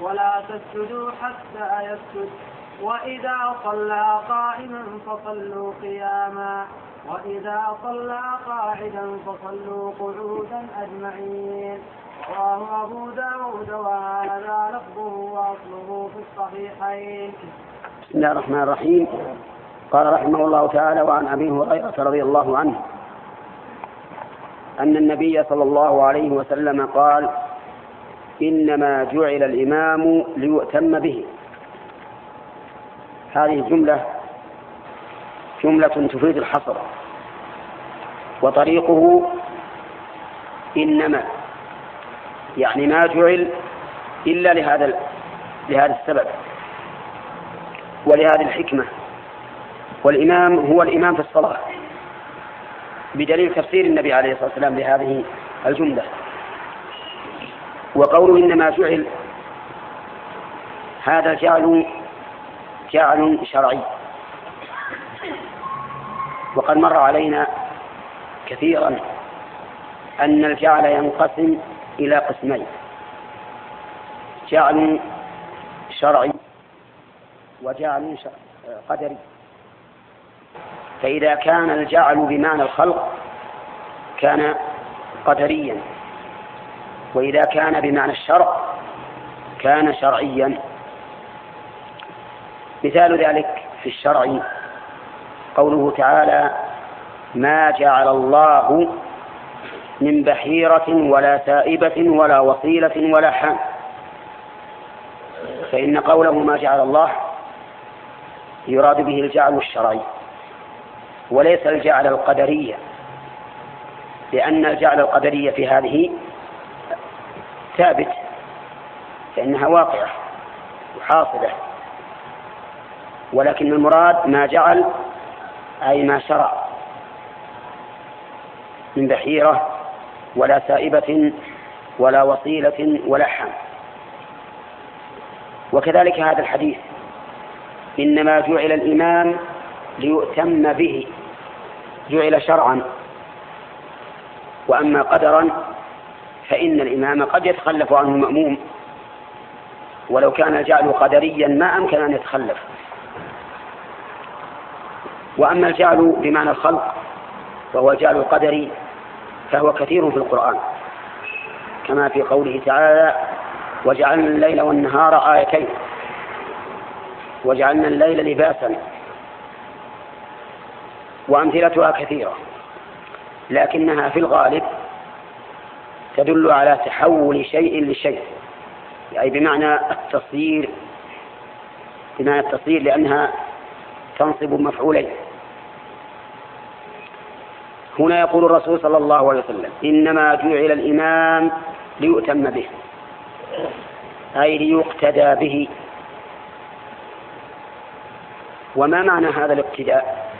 ولا تسجدوا حتى يسجد. وإذا صلى قائما فصلوا قياما. وإذا صلى قاعدا فصلوا قعودا أجمعين. رواه أبو داود وهذا لفظه وأصله في الصحيحين. بسم الله الرحمن الرحيم. قال رحمه الله تعالى وعن أبي هريرة رضي الله عنه أن النبي صلى الله عليه وسلم قال إنما جعل الإمام ليؤتم به. هذه الجملة جملة تفيد الحصر. وطريقه إنما يعني ما جعل إلا لهذا لهذا السبب. ولهذه الحكمة. والإمام هو الإمام في الصلاة. بدليل تفسير النبي عليه الصلاة والسلام لهذه الجملة. وقوله إنما جعل هذا جعل جعل شرعي. وقد مر علينا كثيرا أن الجعل ينقسم إلى قسمين. جعل شرعي وجعل قدري. فإذا كان الجعل بمعنى الخلق كان قدريا. وإذا كان بمعنى الشرع كان شرعيا. مثال ذلك في الشرع قوله تعالى ما جعل الله من بحيرة ولا سائبة ولا وصيلة ولا حام فإن قوله ما جعل الله يراد به الجعل الشرعي وليس الجعل القدرية لأن الجعل القدرية في هذه ثابت فإنها واقعة وحاصلة. ولكن المراد ما جعل أي ما شرع من بحيرة ولا سائبة ولا وصيلة ولا حام وكذلك هذا الحديث إنما جعل الإمام ليؤتم به جعل شرعا وأما قدرا فإن الإمام قد يتخلف عنه المأموم. ولو كان الجعل قدريا ما أمكن أن يتخلف. وأما الجعل بمعنى الخلق وهو الجعل القدري فهو كثير في القرآن. كما في قوله تعالى وجعلنا الليل والنهار آيتين. وجعلنا الليل لباسا. وأمثلتها كثيرة لكنها في الغالب تدل على تحول شيء لشيء. أي بمعنى التصير بمعنى التصير لأنها تنصب مفعولين. هنا يقول الرسول صلى الله عليه وسلم إنما جعل الإمام ليؤتم به أي ليقتدى به. وما معنى هذا الاقتداء؟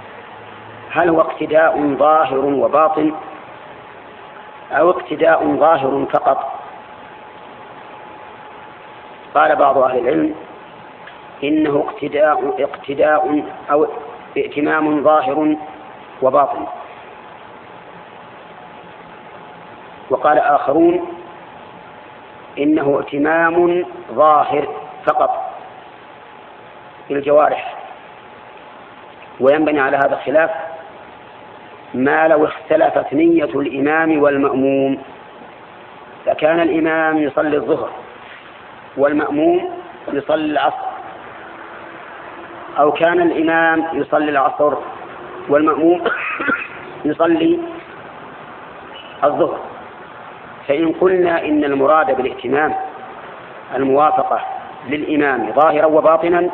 هل هو اقتداء ظاهر وباطن؟ اقتداء ظاهر فقط. قال بعض أهل العلم إنه اقتداء اقتداء أو ائتمام ظاهر وباطن. وقال آخرون إنه ائتمام ظاهر فقط بالجوارح وينبني على هذا الخلاف ما لو اختلفت نية الإمام والمأموم. فكان الإمام يصلي الظهر والمأموم يصلي العصر. أو كان الإمام يصلي العصر والمأموم يصلي الظهر. فإن قلنا إن المراد بالائتمام الموافقة للإمام ظاهرا وباطنا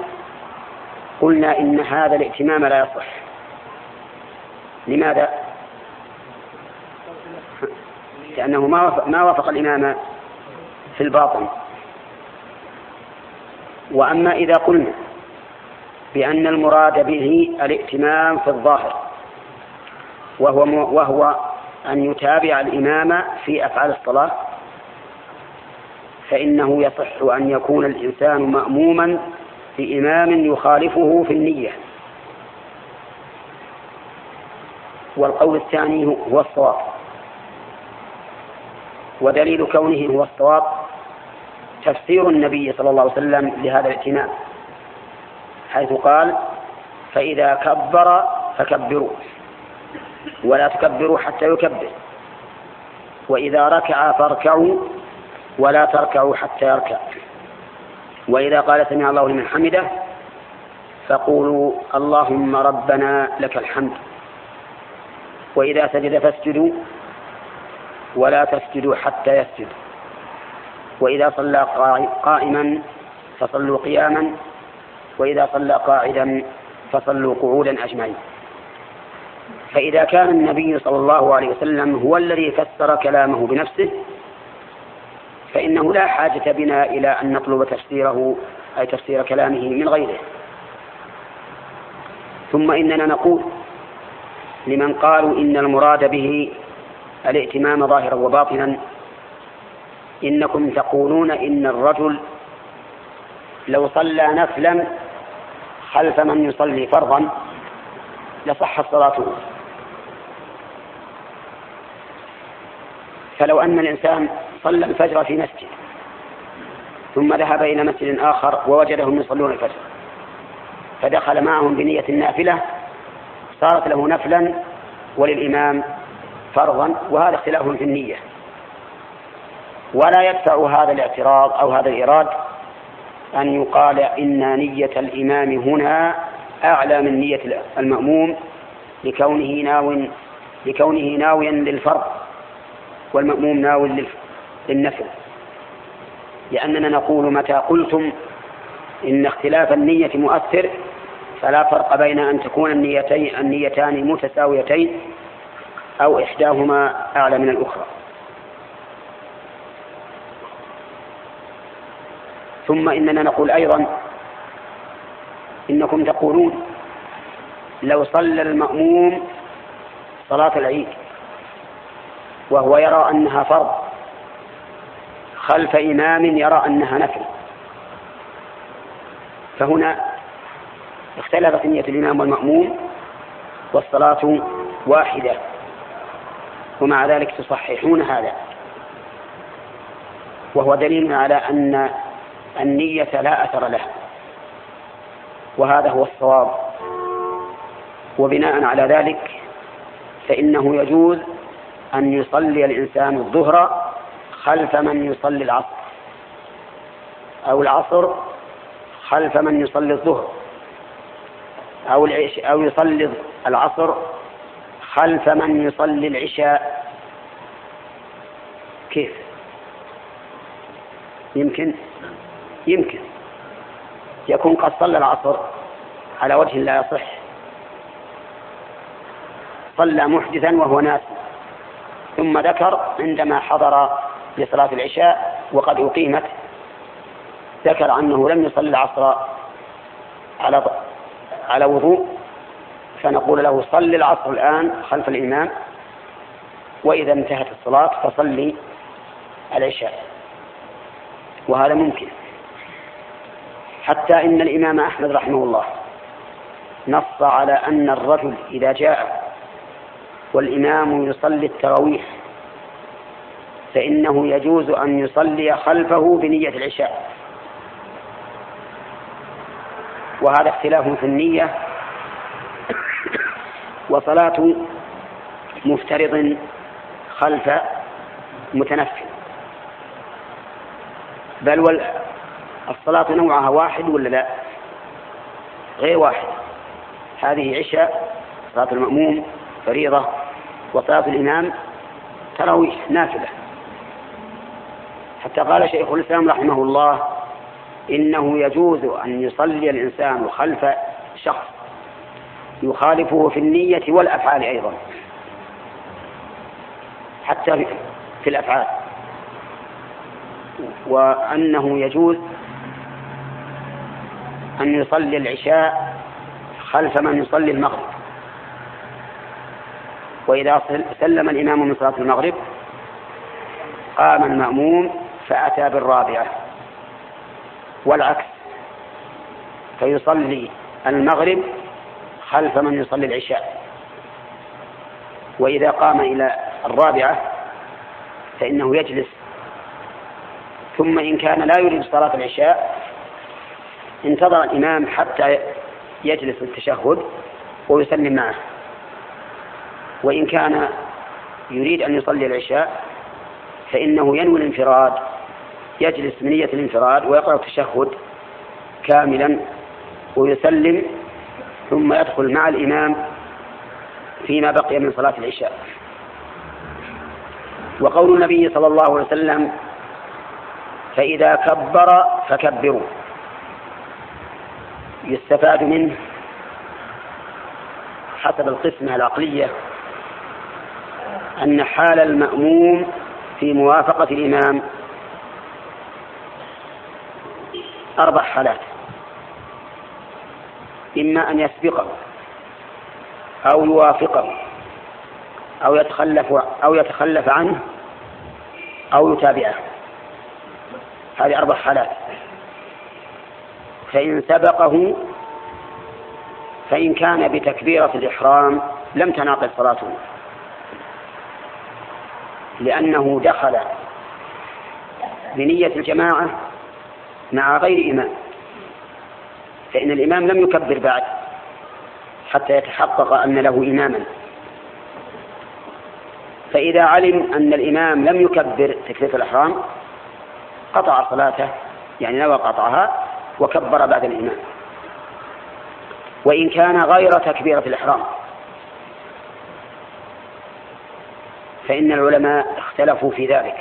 قلنا إن هذا الائتمام لا يصح. لماذا؟ لأنه ما وافق, ما وافق الإمام في الباطن وأما إذا قلنا بأن المراد به الائتمام في الظاهر وهو وهو أن يتابع الإمام في أفعال الصلاة فإنه يصح أن يكون الإنسان مأموما بإمام يخالفه في النية والقول الثاني هو الصواب. ودليل كونه هو الصواب تفسير النبي صلى الله عليه وسلم لهذا الائتمام حيث قال فإذا كبر فكبروا ولا تكبروا حتى يكبر وإذا ركع فاركعوا ولا تركعوا حتى يركع. وإذا قال سمع الله لمن حمده فقولوا اللهم ربنا لك الحمد. وإذا سجد فاسجدوا ولا تسجدوا حتى يسجد وإذا صلى قائما فصلوا قياما وإذا صلى قاعدا فصلوا قعودا أجمعين. فإذا كان النبي صلى الله عليه وسلم هو الذي فسر كلامه بنفسه فإنه لا حاجة بنا إلى أن نطلب تفسيره أي تفسير كلامه من غيره. ثم إننا نقول لمن قالوا إن المراد به الائتمام ظاهرا وباطنا إنكم تقولون إن الرجل لو صلى نفلا خلف من يصلي فرضا لصحت صلاته فلو أن الإنسان صلى الفجر في مسجد ثم ذهب إلى مسجد آخر ووجدهم يصلون الفجر فدخل معهم بنية النافلة صارت له نفلا وللإمام فرضا وهذا اختلاف في النية. ولا يدفع هذا الاعتراض أو هذا الإيراد أن يقال إن نية الإمام هنا أعلى من نية المأموم لكونه ناو لكونه ناويا للفرض والمأموم ناو للنفل. لأننا نقول متى قلتم إن اختلاف النية مؤثر فلا فرق بين أن تكون النيتين النيتان متساويتين أو إحداهما أعلى من الأخرى. ثم إننا نقول أيضا إنكم تقولون لو صلى المأموم صلاة العيد وهو يرى أنها فرض خلف إمام يرى أنها نفل فهنا اختلفت نية الإمام والمأموم والصلاة واحدة ومع ذلك تصححون هذا. وهو دليل على أن النية لا أثر لها وهذا هو الصواب. وبناء على ذلك فإنه يجوز أن يصلي الإنسان الظهر خلف من يصلي العصر أو العصر خلف من يصلي الظهر. أو أو يصلي العصر خلف من يصلي العشاء. كيف؟ يمكن؟ يمكن. يكون قد صلى العصر على وجه لا يصح. صلى محدثا وهو ناس. ثم ذكر عندما حضر لصلاة العشاء وقد أقيمت ذكر أنه لم يصلي العصر على على وضوء فنقول له صل العصر الآن خلف الإمام وإذا انتهت الصلاة فصلي العشاء. وهذا ممكن. حتى إن الإمام أحمد رحمه الله نص على أن الرجل إذا جاء والإمام يصلي التراويح فإنه يجوز أن يصلي خلفه بنية العشاء. وهذا اختلاف في النية وصلاة مفترض خلف متنفل. بل الصلاة نوعها واحد ولا لا؟ غير واحد. هذه عشاء صلاة المأموم فريضة وصلاة الإمام تراويح نافلة. حتى قال شيخ الإسلام رحمه الله إنه يجوز أن يصلي الإنسان خلف شخص يخالفه في النية والأفعال أيضا. حتى في الأفعال. وأنه يجوز أن يصلي العشاء خلف من يصلي المغرب. وإذا سلم الإمام من صلاة المغرب قام المأموم فأتى بالرابعة. والعكس. فيصلي المغرب خلف من يصلي العشاء. وإذا قام إلى الرابعة فإنه يجلس. ثم إن كان لا يريد صلاة العشاء انتظر الإمام حتى يجلس التشهد ويسلم معه. وإن كان يريد أن يصلي العشاء فإنه ينوي الانفراد. يجلس بنية الانفراد ويقرأ التشهد كاملا ويسلم ثم يدخل مع الإمام فيما بقي من صلاة العشاء. وقول النبي صلى الله عليه وسلم فإذا كبر فكبروا. يستفاد منه حسب القسمة العقلية أن حال المأموم في موافقة الإمام أربع حالات. إما أن يسبقه أو يوافقه أو يتخلف أو يتخلف عنه أو يتابعه. هذه أربع حالات. فإن سبقه فإن كان بتكبيرة الإحرام لم تنعقد صلاته. لأنه دخل بنية الجماعة مع غير إمام فإن الإمام لم يكبر بعد حتى يتحقق أن له إماما. فإذا علم أن الإمام لم يكبر تكبيرة الإحرام قطع صلاته يعني نوى قطعها وكبر بعد الإمام. وإن كان غير تكبيرة الإحرام فإن العلماء اختلفوا في ذلك.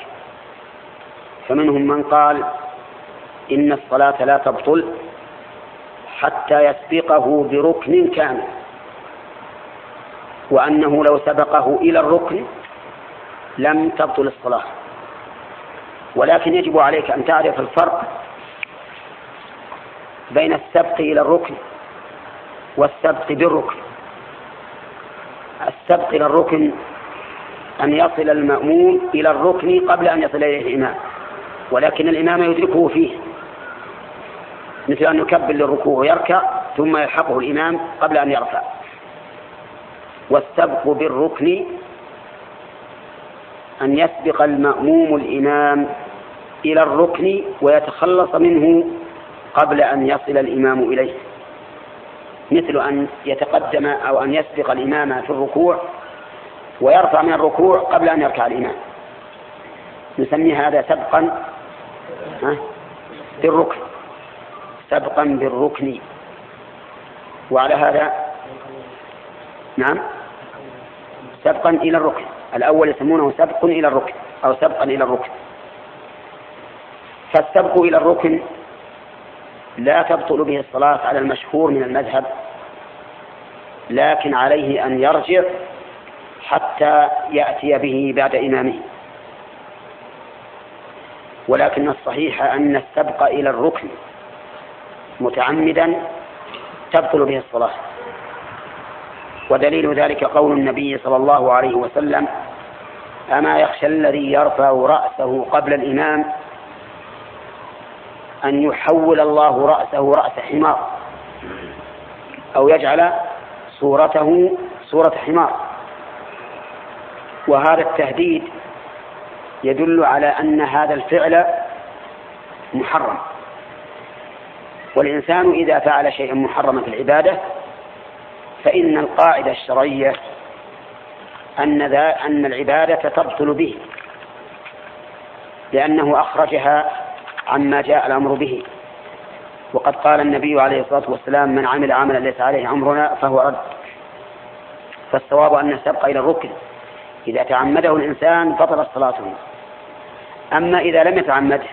فمنهم من قال إن الصلاة لا تبطل حتى يسبقه بركن كامل. وأنه لو سبقه إلى الركن لم تبطل الصلاة. ولكن يجب عليك أن تعرف الفرق بين السبق إلى الركن والسبق بالركن. السبق إلى الركن أن يصل المأموم إلى الركن قبل أن يصل إليه الإمام ولكن الإمام يدركه فيه. مثل أن يكبر للركوع ويركع ثم يلحقه الإمام قبل أن يرفع. والسبق بالركن أن يسبق المأموم الإمام إلى الركن ويتخلص منه قبل أن يصل الإمام إليه. مثل أن يتقدم أو أن يسبق الإمام في الركوع ويرفع من الركوع قبل أن يركع الإمام. نسمي هذا سبقا بالركن سبقا بالركن. وعلى هذا نعم. سبقا إلى الركن. الأول يسمونه سبق إلى الركن أو سبقا إلى الركن. فالسبق إلى الركن لا تبطل به الصلاة على المشهور من المذهب لكن عليه أن يرجع حتى يأتي به بعد إمامه. ولكن الصحيح أن السبق إلى الركن متعمدا تبطل به الصلاة. ودليل ذلك قول النبي صلى الله عليه وسلم أما يخشى الذي يرفع رأسه قبل الإمام أن يحول الله رأسه رأس حمار أو يجعل صورته صورة حمار. وهذا التهديد يدل على أن هذا الفعل محرم. والإنسان إذا فعل شيئا محرما في العبادة فإن القاعدة الشرعية أن ذا أن العبادة تبطل به لأنه أخرجها عما جاء الأمر به. وقد قال النبي عليه الصلاة والسلام من عمل عملا ليس عليه أمرنا فهو رد. فالصواب أن السبق إلى الركن. إذا تعمده الإنسان بطلت صلاته. أما إذا لم يتعمده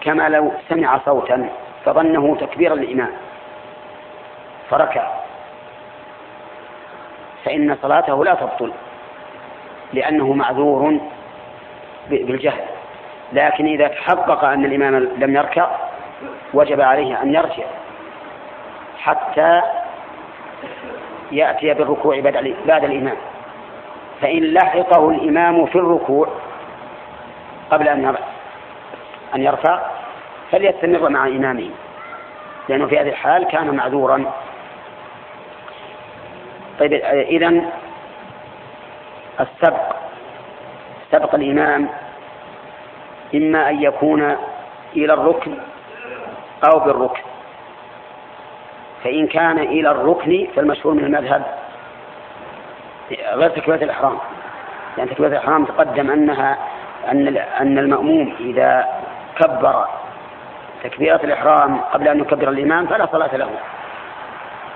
كما لو سمع صوتا فظنه تكبيرا للإمام فركع. فإن صلاته لا تبطل لأنه معذور بالجهل. لكن إذا تحقق أن الإمام لم يركع وجب عليه أن يرجع حتى يأتي بالركوع بعد الإمام. فإن لحقه الإمام في الركوع قبل أن أن يرفع فليستمر مع إمامه لأنه في هذه الحال كان معذورا. طيب إذا السبق سبق الإمام إما أن يكون إلى الركن أو بالركن. فإن كان إلى الركن فالمشهور من المذهب غير تكبيرة الإحرام. لأن تكبيرة الإحرام تقدم أنها أن أن المأموم إذا كبر تكبيرة الإحرام قبل أن يكبر الإمام فلا صلاة له.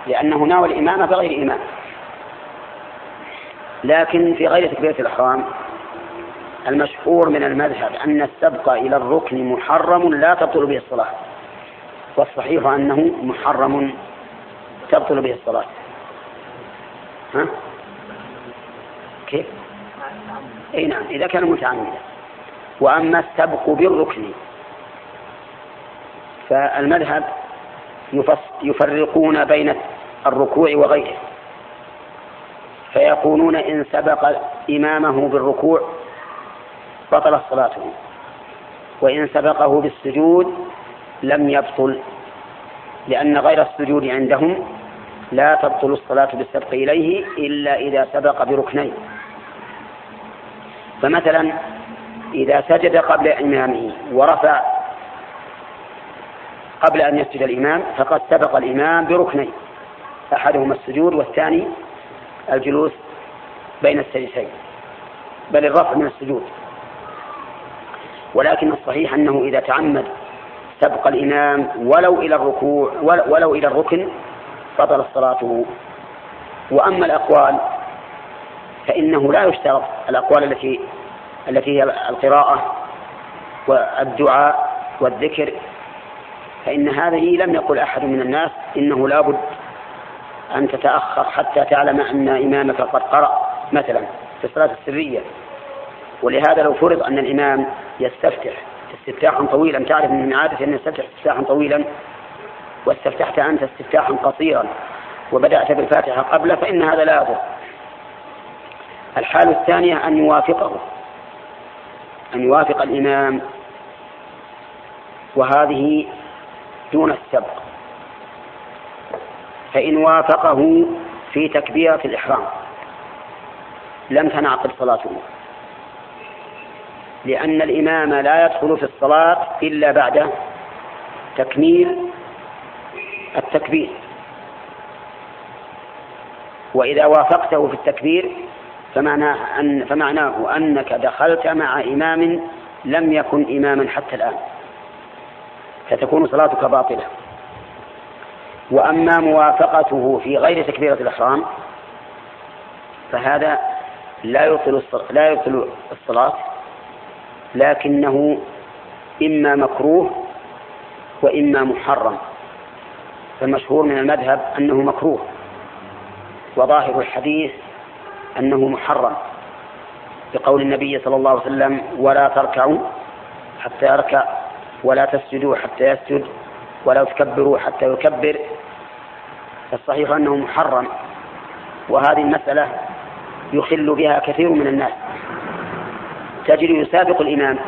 لأنه ناوى الإمامة بغير إمام لكن في غير تكبيرة الإحرام المشهور من المذهب أن السبق إلى الركن محرم لا تبطل به الصلاة. والصحيح أنه محرم تبطل به الصلاة. ها؟ كيف؟ أي نعم إذا كان متعمدا. وأما السبق بالركن فالمذهب يفرقون بين الركوع وغيره. فيقولون إن سبق إمامه بالركوع بطلت صلاته وإن سبقه بالسجود لم يبطل لأن غير السجود عندهم لا تبطل الصلاة بالسبق إليه إلا إذا سبق بركنين. فمثلا إذا سجد قبل إمامه ورفع قبل أن يسجد الإمام فقد سبق الإمام بركنين أحدهما السجود والثاني الجلوس بين السجدتين بل الرفع من السجود. ولكن الصحيح أنه إذا تعمد سبق الإمام ولو إلى الركوع ولو إلى الركن بطل صلاته. وأما الأقوال فإنه لا يشترط الأقوال التي التي هي القراءة والدعاء والذكر فإن هذه لم يقل أحد من الناس إنه لا بد أن تتأخر حتى تعلم أن إمامك قد قرأ مثلا في الصلاة السرية. ولهذا لو فرض أن الإمام يستفتح استفتاحا طويلا تعرف من عادة أن يستفتح استفتاحا طويلا واستفتحت أنت استفتاحا قصيرا وبدأت بالفاتحة قبل فإن هذا لا يضر. الحالة الثانية أن يوافقه أن يوافق الإمام. وهذه دون السبق. فإن وافقه في تكبيرة الإحرام لم تنعقد صلاته. لأن الإمام لا يدخل في الصلاة إلا بعد تكميل التكبير. وإذا وافقته في التكبير فمعناه, أن فمعناه أنك دخلت مع إمام لم يكن إماما حتى الآن. فتكون صلاتك باطلة. وأما موافقته في غير تكبيرة الإحرام فهذا لا يبطل لا يبطل الصلاة لكنه إما مكروه وإما محرم. فالمشهور من المذهب أنه مكروه وظاهر الحديث أنه محرم بقول النبي صلى الله عليه وسلم ولا تركعوا حتى يركع ولا تسجدوا حتى يسجد ولا تكبروا حتى يكبر. فالصحيح أنه محرم وهذه المسألة يخل بها كثير من الناس. تجد يسابق الإمام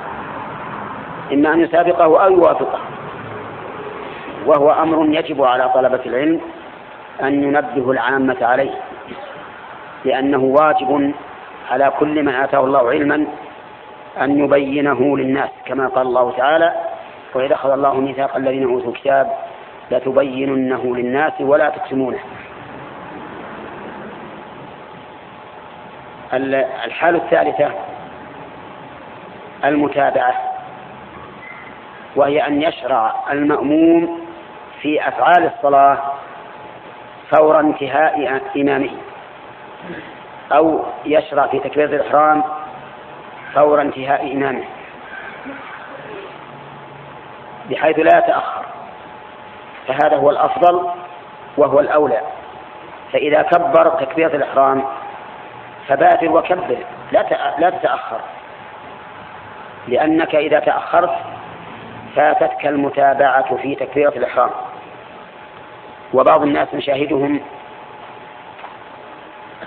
إما أن يسابقه أو يوافقه. وهو أمر يجب على طلبة العلم أن ينبه العامة عليه لأنه واجب على كل من آتاه الله علما أن يبينه للناس كما قال الله تعالى وإذا أخذ الله ميثاق الذين أوتوا الكتاب لتبيننه للناس ولا تكتمونه. الحالة الثالثة المتابعة وهي أن يشرع المأموم في أفعال الصلاة فور انتهاء إمامه أو يشرع في تكبيرة الإحرام فور انتهاء إمامه. بحيث لا يتأخر. فهذا هو الأفضل وهو الأولى. فإذا كبر تكبيرة الإحرام فبادر وكبر لا لا تتأخر. لأنك إذا تأخرت فاتتك المتابعة في تكبيرة الإحرام. وبعض الناس نشاهدهم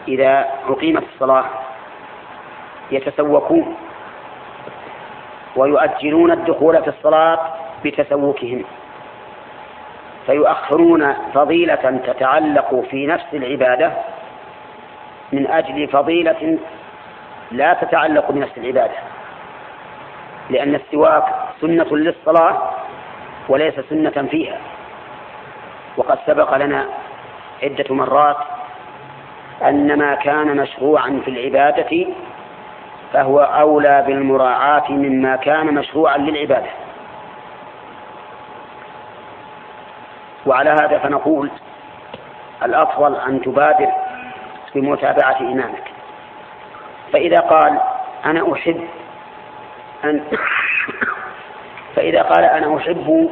إذا أقيمت الصلاة يتسوقون ويؤجلون الدخول في الصلاة بتسوقهم. فيؤخرون فضيلة تتعلق في نفس العبادة من أجل فضيلة لا تتعلق بنفس العبادة لأن السواك سنة للصلاة وليس سنة فيها. وقد سبق لنا عدة مرات أن ما كان مشروعا في العبادة فهو أولى بالمراعاة مما كان مشروعا للعبادة. وعلى هذا فنقول الأفضل أن تبادر بمتابعة إمامك. فإذا قال أنا أحب أن فإذا قال أنا أحب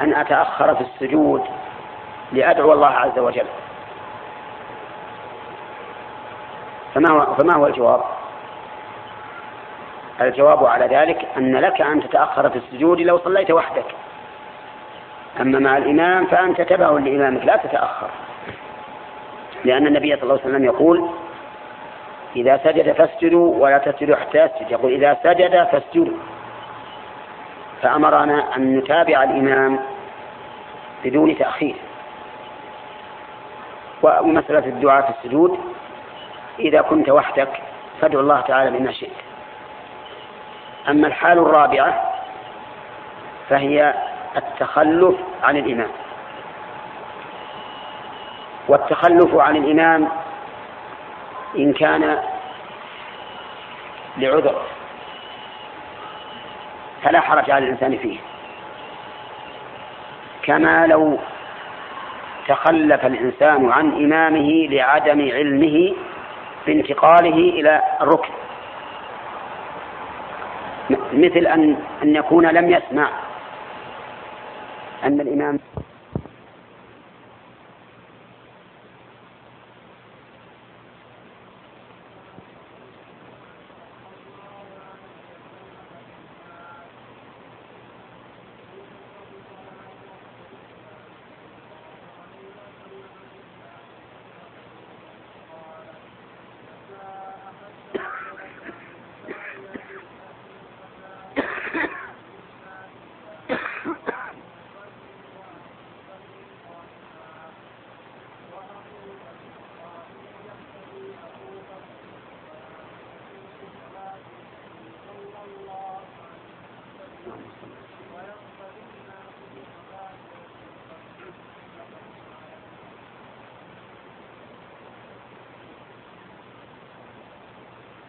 أن أتأخر في السجود لأدعو الله عز وجل. فما هو, فما هو الجواب؟ الجواب على ذلك أن لك أن تتأخر في السجود لو صليت وحدك. أما مع الإمام فأنت تبع لإمامك لا تتأخر. لأن النبي صلى الله عليه وسلم يقول إذا سجد فاسجدوا ولا تسجدوا حتى يسجد. يقول إذا سجد فاسجدوا. فأمرنا أن نتابع الإمام بدون تأخير. ومسألة الدعاء في السجود إذا كنت وحدك فادعو الله تعالى بما شئت. أما الحال الرابعة فهي التخلف عن الإمام. والتخلف عن الإمام إن كان لعذر فلا حرج على الإنسان فيه. كما لو تخلف الإنسان عن إمامه لعدم علمه بانتقاله إلى الركن. مثل أن أن يكون لم يسمع. أن الإمام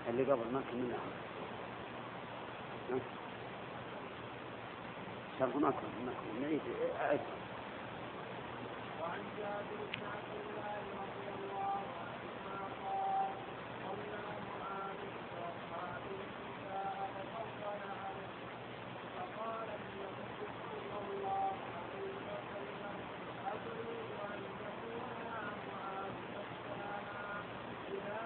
اللي قبل ما كملنا شرح ما كنا نعيد أعد وعن جابر بن عبد الله عنهما قال صلى معاذ واصحابه النساء ففضل عليه فقال النبي صلى الله عليه وسلم ادري ان يكون يا معاذ مسكانا اذا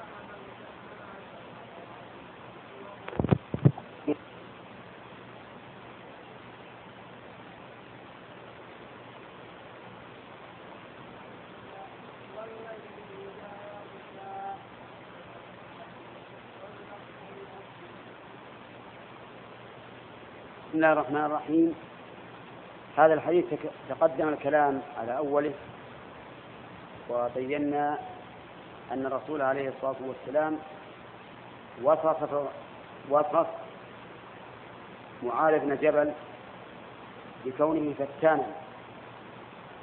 بسم الله الرحمن الرحيم. هذا الحديث تقدم الكلام على أوله وبينا أن الرسول عليه الصلاة والسلام وصف وصف معاذ بن جبل بكونه فتانا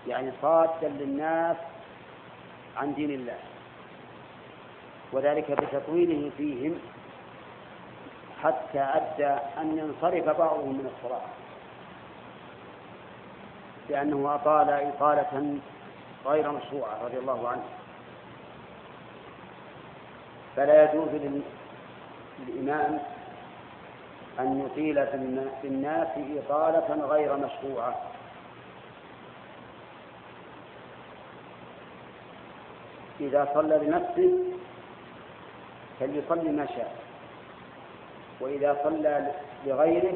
يعني صادا للناس عن دين الله وذلك بتطويله فيهم حتى أدى أن ينصرف بعضهم من الصلاة لأنه أطال إطالة غير مشروعة رضي الله عنه. فلا يجوز للإمام أن يطيل في الناس إطالة غير مشروعة. إذا صلى لنفسه فليصلي ما شاء. وإذا صلى لغيره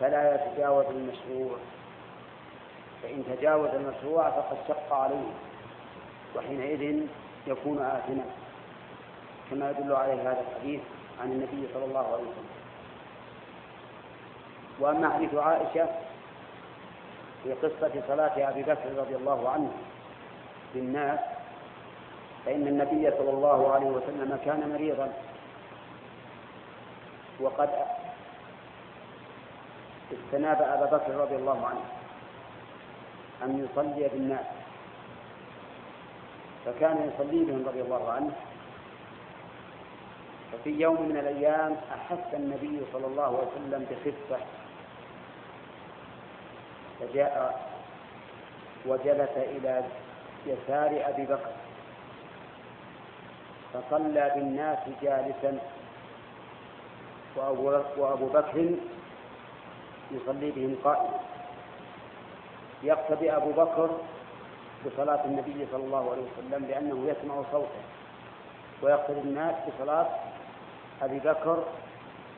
فلا يتجاوز المشروع. فإن تجاوز المشروع فقد شق عليه وحينئذ يكون آثما كما يدل عليه هذا الحديث عن النبي صلى الله عليه وسلم. وأما حديث عائشة في قصة صلاة أبي بكر رضي الله عنه بالناس فإن النبي صلى الله عليه وسلم كان مريضا. وقد استناب أبا بكر رضي الله عنه أن يصلي بالناس. فكان يصلي بهم رضي الله عنه. ففي يوم من الأيام أحس النبي صلى الله عليه وسلم بخفة. فجاء وجلس إلى يسار أبي بكر. فصلى بالناس جالسا. وأبو بكر يصلي بهم قائما يقتدي أبو بكر بصلاة النبي صلى الله عليه وسلم لأنه يسمع صوته. ويقتدي الناس بصلاة أبي بكر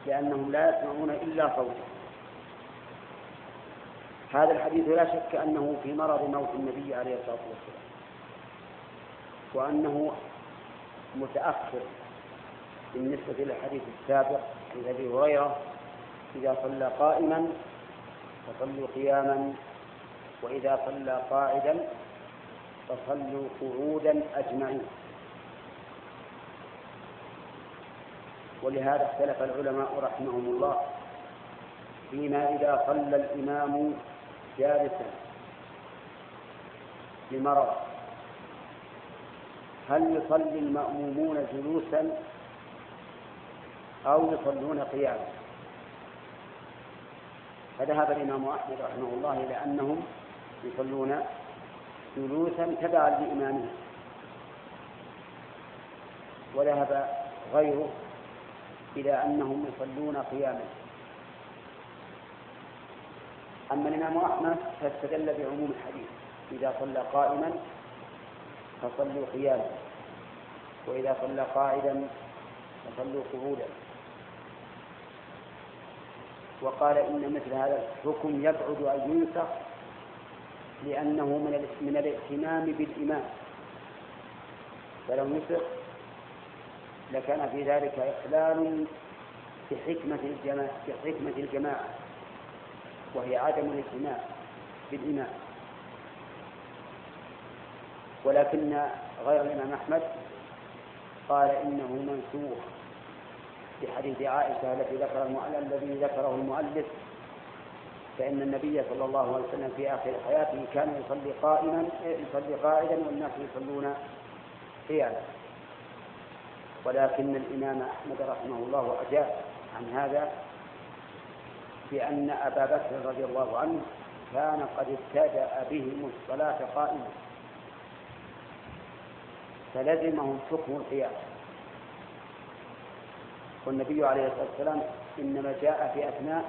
لأنهم لا يسمعون إلا صوته. هذا الحديث لا شك أنه في مرض موت النبي عليه الصلاة والسلام. وأنه متأخر بالنسبة للحديث السابق. عن أبي هريرة إذا صلى قائما فصلوا قياما وإذا صلى قاعدا فصلوا قعودا أجمعين. ولهذا اختلف العلماء رحمهم الله فيما إذا صلى الإمام جالسا لمرض هل يصلي المأمومون جلوسا أو يصلون قياما. فذهب الإمام أحمد رحمه الله إلى أنهم يصلون جلوسا تبعا لإمامهم وذهب غيره إلى أنهم يصلون قياما. أما الإمام أحمد فاستدل بعموم الحديث. إذا صلى قائما فصلوا قياما. وإذا صلى قاعدا فصلوا قعودا. وقال إن مثل هذا الحكم يبعد أن ينسخ لأنه من من الاهتمام بالإمام فلو نسخ لكان في ذلك إخلال بحكمة الجماعة بحكمة الجماعة وهي عدم الاهتمام بالإمام ولكن غير الإمام أحمد قال إنه منسوخ. في حديث عائشة التي ذكر الذي ذكره المؤلف فإن النبي صلى الله عليه وسلم في آخر حياته كان يصلي قائما يصلي قاعدا والناس يصلون قياما. ولكن الإمام أحمد رحمه الله أجاب عن هذا بأن أبا بكر رضي الله عنه كان قد ابتدأ بهم الصلاة قائما فلزمهم حكم القيام. والنبي عليه الصلاة والسلام إنما جاء في أثناء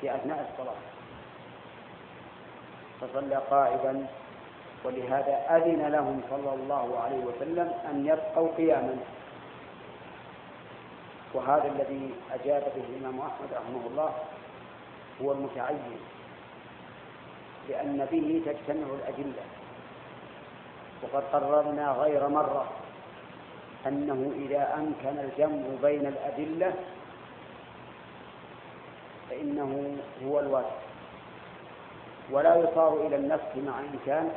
في أثناء الصلاة. فصلى قاعدا ولهذا أذن لهم صلى الله عليه وسلم أن يبقوا قياما. وهذا الذي أجاب به الإمام أحمد رحمه الله هو المتعين لأن به تجتمع الأدلة وقد قررنا غير مرة أنه إذا أمكن الجمع بين الأدلة فإنه هو الواجب. ولا يصار إلى النفس مع إمكان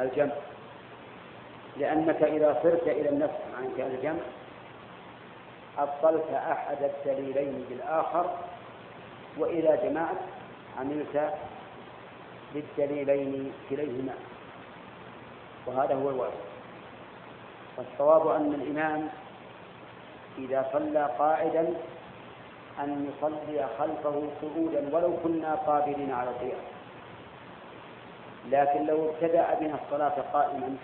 الجمع. لأنك إذا صرت إلى النفس مع إمكان الجمع أبطلت أحد الدليلين بالآخر وإذا جمعت عملت بالدليلين كليهما. وهذا هو الواجب. والصواب أن الإمام إذا صلى قاعدا أن يصلي خلفه قعودا ولو كنا قابلين على القيام. لكن لو ابتدأ بنا الصلاة قائما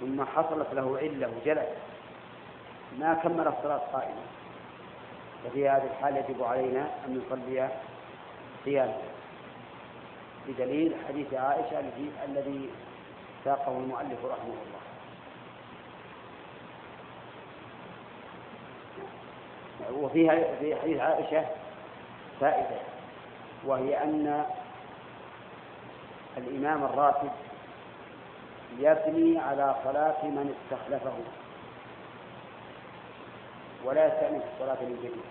ثم حصلت له علة وجلس ما كمل الصلاة قائما. ففي هذه الحال يجب علينا أن نصلي قياما. بدليل حديث عائشة الذي ساقه المؤلف رحمه الله. وفيها في حديث عائشة فائدة وهي أن الإمام الراتب يبني على صلاة من استخلفه ولا يستأنف الصلاة من جديد.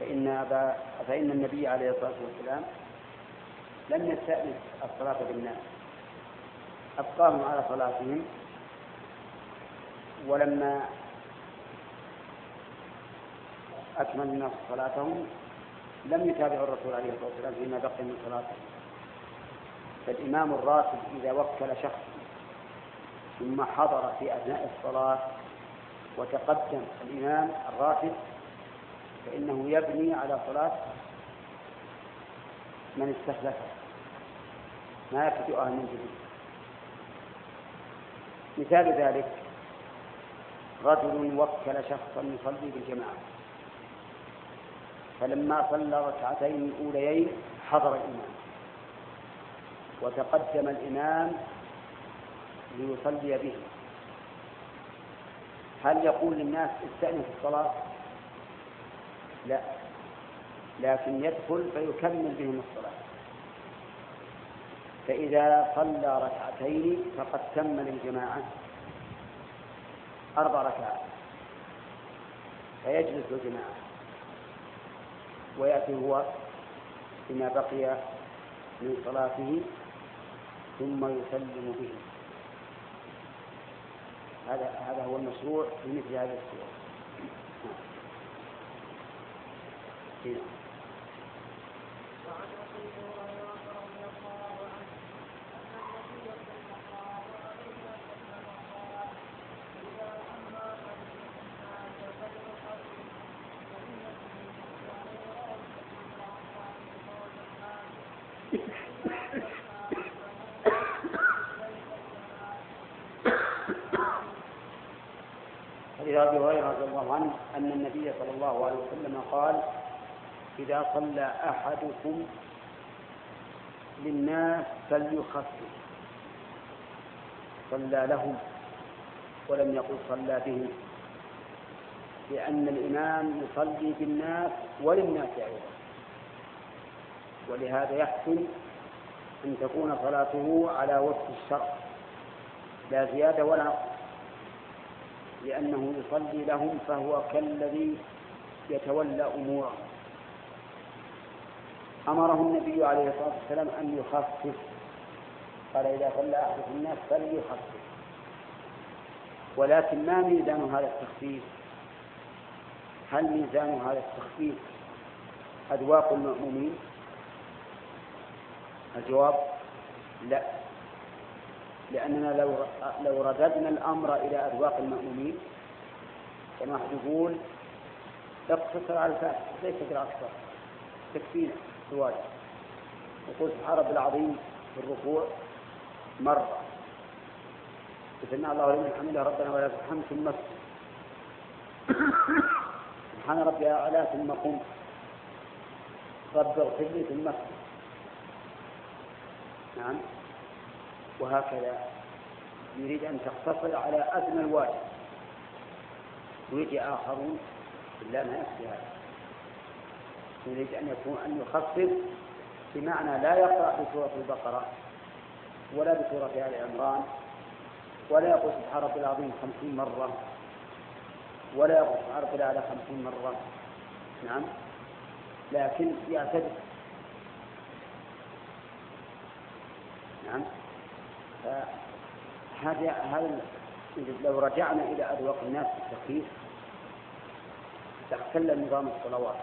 فإن أبا فإن النبي عليه الصلاة والسلام لم يستأنف الصلاة بالناس أبقاهم على صلاتهم ولما أكمل الناس صلاتهم لم يتابعوا الرسول عليه الصلاة والسلام فيما بقي من صلاته. فالإمام الراتب إذا وكل شخص ثم حضر في أثناء الصلاة وتقدم الإمام الراتب فإنه يبني على صلاة من استخلفه ما يبتدئها من جديد مثال ذلك رجل وكل شخصا يصلي بالجماعة. فلما صلى ركعتين الأوليين حضر الإمام. وتقدم الإمام ليصلي به. هل يقول للناس استأنف الصلاة؟ لا. لكن يدخل فيكمل بهم الصلاة. فإذا صلى ركعتين فقد تم للجماعة أربع ركعات. فيجلس الجماعة. ويأتي هو بما بقي من صلاته ثم يسلم به. هذا هذا هو المشروع في مثل هذه الصور. أبي هريرة رضي الله عنه أن النبي صلى الله عليه وسلم قال إذا صلى أحدكم للناس فليخفف. صلى لهم ولم يقل صلى بهم لأن الإمام يصلي بالناس وللناس أيضا. ولهذا يحسن أن تكون صلاته على وفق الشرع لا زيادة ولا نقص لأنه يصلي لهم فهو كالذي يتولى أمورهم أمره النبي عليه الصلاة والسلام أن يخفف. قال إذا صلى أحد الناس فليخفف. ولكن ما ميزان هذا التخفيف؟ هل ميزان هذا التخفيف أذواق المأمومين الجواب لا. لأننا لو لو رددنا الأمر إلى أذواق المأمومين كما يقول اقتصر على الفاتحة ليس بالأكثر تكفينا الواجب يقول سبحان رب العظيم في الركوع مرة. سمع الله لمن حمده ربنا ولا الحمد ثم سبحان ربي أعلى ثم قم. رب اغفر لي ثم نعم. وهكذا يريد أن تقتصر على أدنى الواجب. ويجي آخرون إلا ما يكفي هذا. يريد أن يكون أن يخفف بمعنى لا يقرأ بسورة البقرة ولا بسورة آل عمران ولا يقول سبحان ربي العظيم خمسين مرة ولا يقول سبحان ربي الأعلى خمسين مرة. نعم. لكن يعتدل نعم. هذا لو رجعنا إلى أذواق الناس في التخفيف لاختل نظام الصلوات.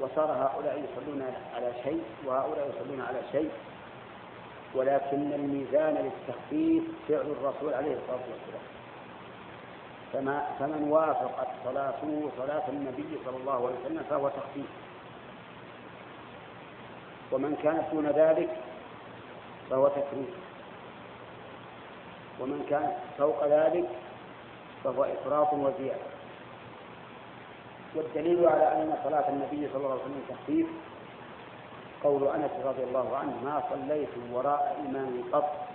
وصار هؤلاء يصلون على شيء وهؤلاء يصلون على شيء. ولكن الميزان للتخفيف فعل الرسول عليه الصلاة والسلام. فما فمن وافقت صلاته صلاة النبي صلى الله عليه وسلم فهو تخفيف. ومن كانت دون ذلك فهو تكريم. ومن كان فوق ذلك فهو إفراط وزيادة. والدليل على أن صلاة النبي صلى الله عليه وسلم تخفيف قول أنس رضي الله عنه ما صليت وراء إمام قط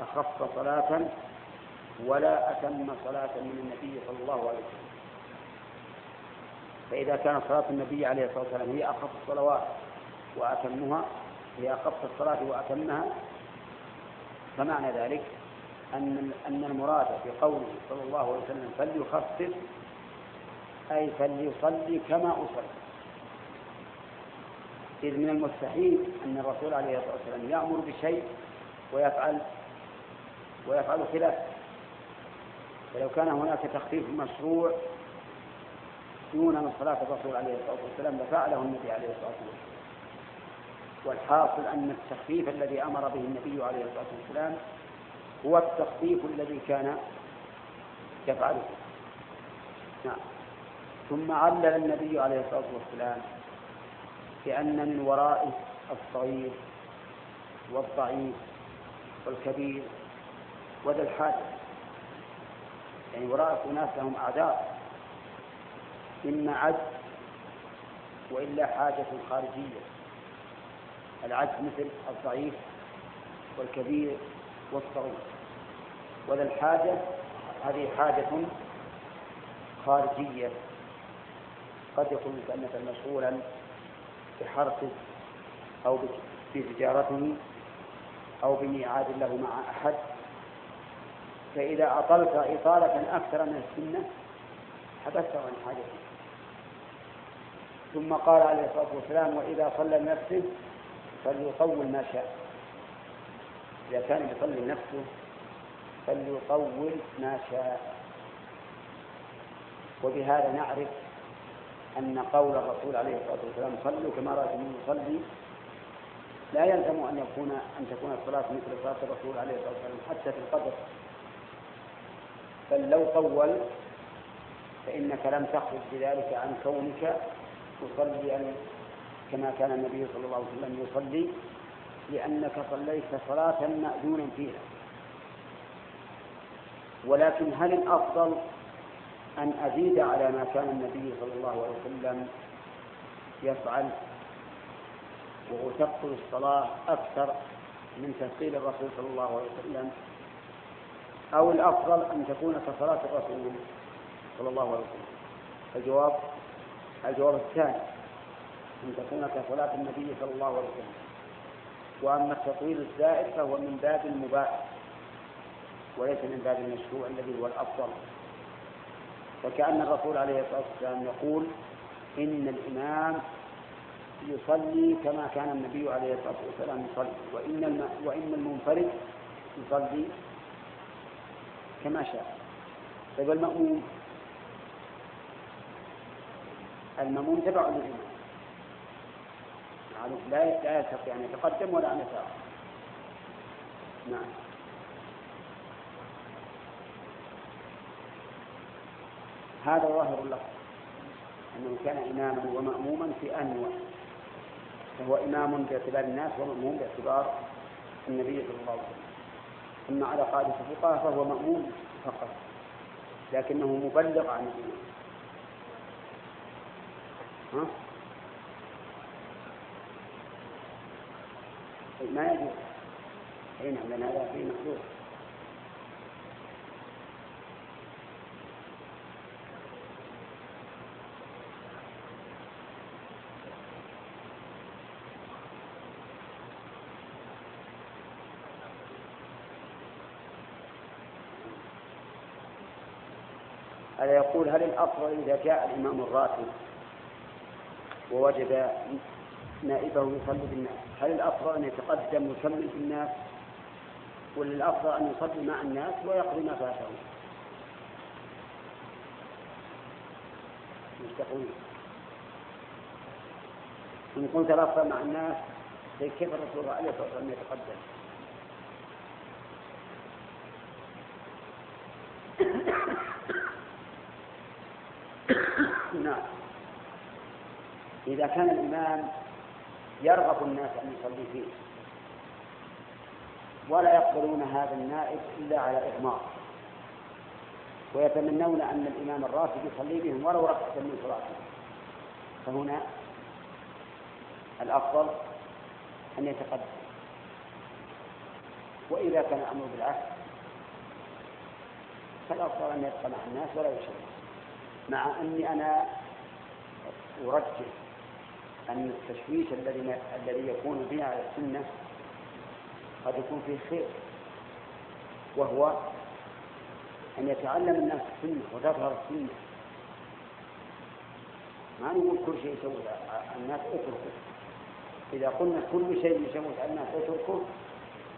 أخف صلاة ولا أتم صلاة من النبي صلى الله عليه وسلم. فإذا كانت صلاة النبي عليه الصلاة والسلام هي أخف الصلوات وأتمها هي أخف الصلاة وأتمها فمعنى ذلك أن أن المراد بقوله صلى الله عليه وسلم فليخفف أي فليصلي كما أصلي. إذ من المستحيل أن الرسول عليه الصلاة والسلام يأمر بشيء ويفعل ويفعل خلافه فلو كان هناك تخفيف مشروع دون صلاة الرسول عليه الصلاة والسلام لفعله النبي عليه الصلاة والسلام. والحاصل أن التخفيف الذي أمر به النبي عليه الصلاة والسلام هو التخفيف الذي كان يفعله. نعم. ثم علل النبي عليه الصلاة والسلام بأن من ورائه الصغير والضعيف والكبير وذا الحاجة. يعني وراء أناس لهم أعذار إما عجز وإلا حاجة خارجية. العجز مثل الضعيف والكبير والصغير ولا الحاجة هذه حاجة خارجية. قد يكون كأنك مشغولا بحرثه أو بتجارته أو بميعاد له مع أحد. فإذا أطلت إطالة أكثر من السنة حبست عن حاجته ثم قال عليه الصلاة والسلام وإذا صلى لنفسه فليطول ما شاء. إذا كان يصلي لنفسه فليطول ما شاء. وبهذا نعرف أن قول الرسول عليه الصلاة والسلام صلوا كما رأيتم يصلي لا يلزم أن يكون أن تكون الصلاة مثل صلاة الرسول عليه الصلاة والسلام حتى في القدر. بل لو طول فإنك لم تخرج بذلك عن كونك تصلي كما كان النبي صلى الله عليه وسلم يصلي. لأنك صليت صلاة مأذونا فيها. ولكن هل الأفضل أن أزيد على ما كان النبي صلى الله عليه وسلم يفعل وأثقل الصلاة أكثر من تثقيل الرسول صلى الله عليه وسلم؟ أو الأفضل أن تكون كصلاة الرسول صلى الله عليه وسلم؟ الجواب الجواب الثاني أن تكون كصلاة النبي صلى الله عليه وسلم. وأما التطويل الزائد فهو من باب المباح وليس من باب المشروع الذي هو الأفضل. وكأن الرسول عليه الصلاة والسلام يقول إن الإمام يصلي كما كان النبي عليه الصلاة والسلام يصلي وإن وإن المنفرد يصلي كما شاء. طيب المأموم؟ المأموم تبع للإمام لا لا يستطيع أن يتقدم ولا أن يتأخر نعم. هذا ظاهر اللفظ أنه كان إماما ومأموما في آن فهو إمام باعتبار الناس ومأموم باعتبار النبي صلى الله عليه وسلم. أما على قاعدة الفقهاء فهو مأموم فقط لكنه مبلغ عن الإمام ها؟ ما يجوز. أي نعم هذا فيه محدود هذا يقول هل الأفضل إذا جاء الإمام الراتب ووجد نائبه يصلي بالناس هل الأفضل أن يتقدم ويصلي بالناس ولا الأفضل أن يصلي مع الناس ويقضي ما فاته؟ إن كنت الأفضل مع الناس كيف الرسول عليه الصلاة والسلام يتقدم؟ نعم. إذا كان الإمام يرغب الناس أن يصلي فيه. ولا يقبلون هذا النائب إلا على إغماض. ويتمنون أن الإمام الراتب يصلي بهم ولو ركعة من صلاته فهنا الأفضل أن يتقدم. وإذا كان الأمر بالعكس فالأفضل أن يبقى مع الناس ولا يشرك. مع أني أنا أرجح أن التشويش الذي الذي يكون به على السنة قد يكون فيه خير وهو أن يتعلم الناس السنة وتظهر السنة. ما نقول كل شيء يسوي الناس اتركوا. إذا قلنا كل شيء يسوي الناس اتركوا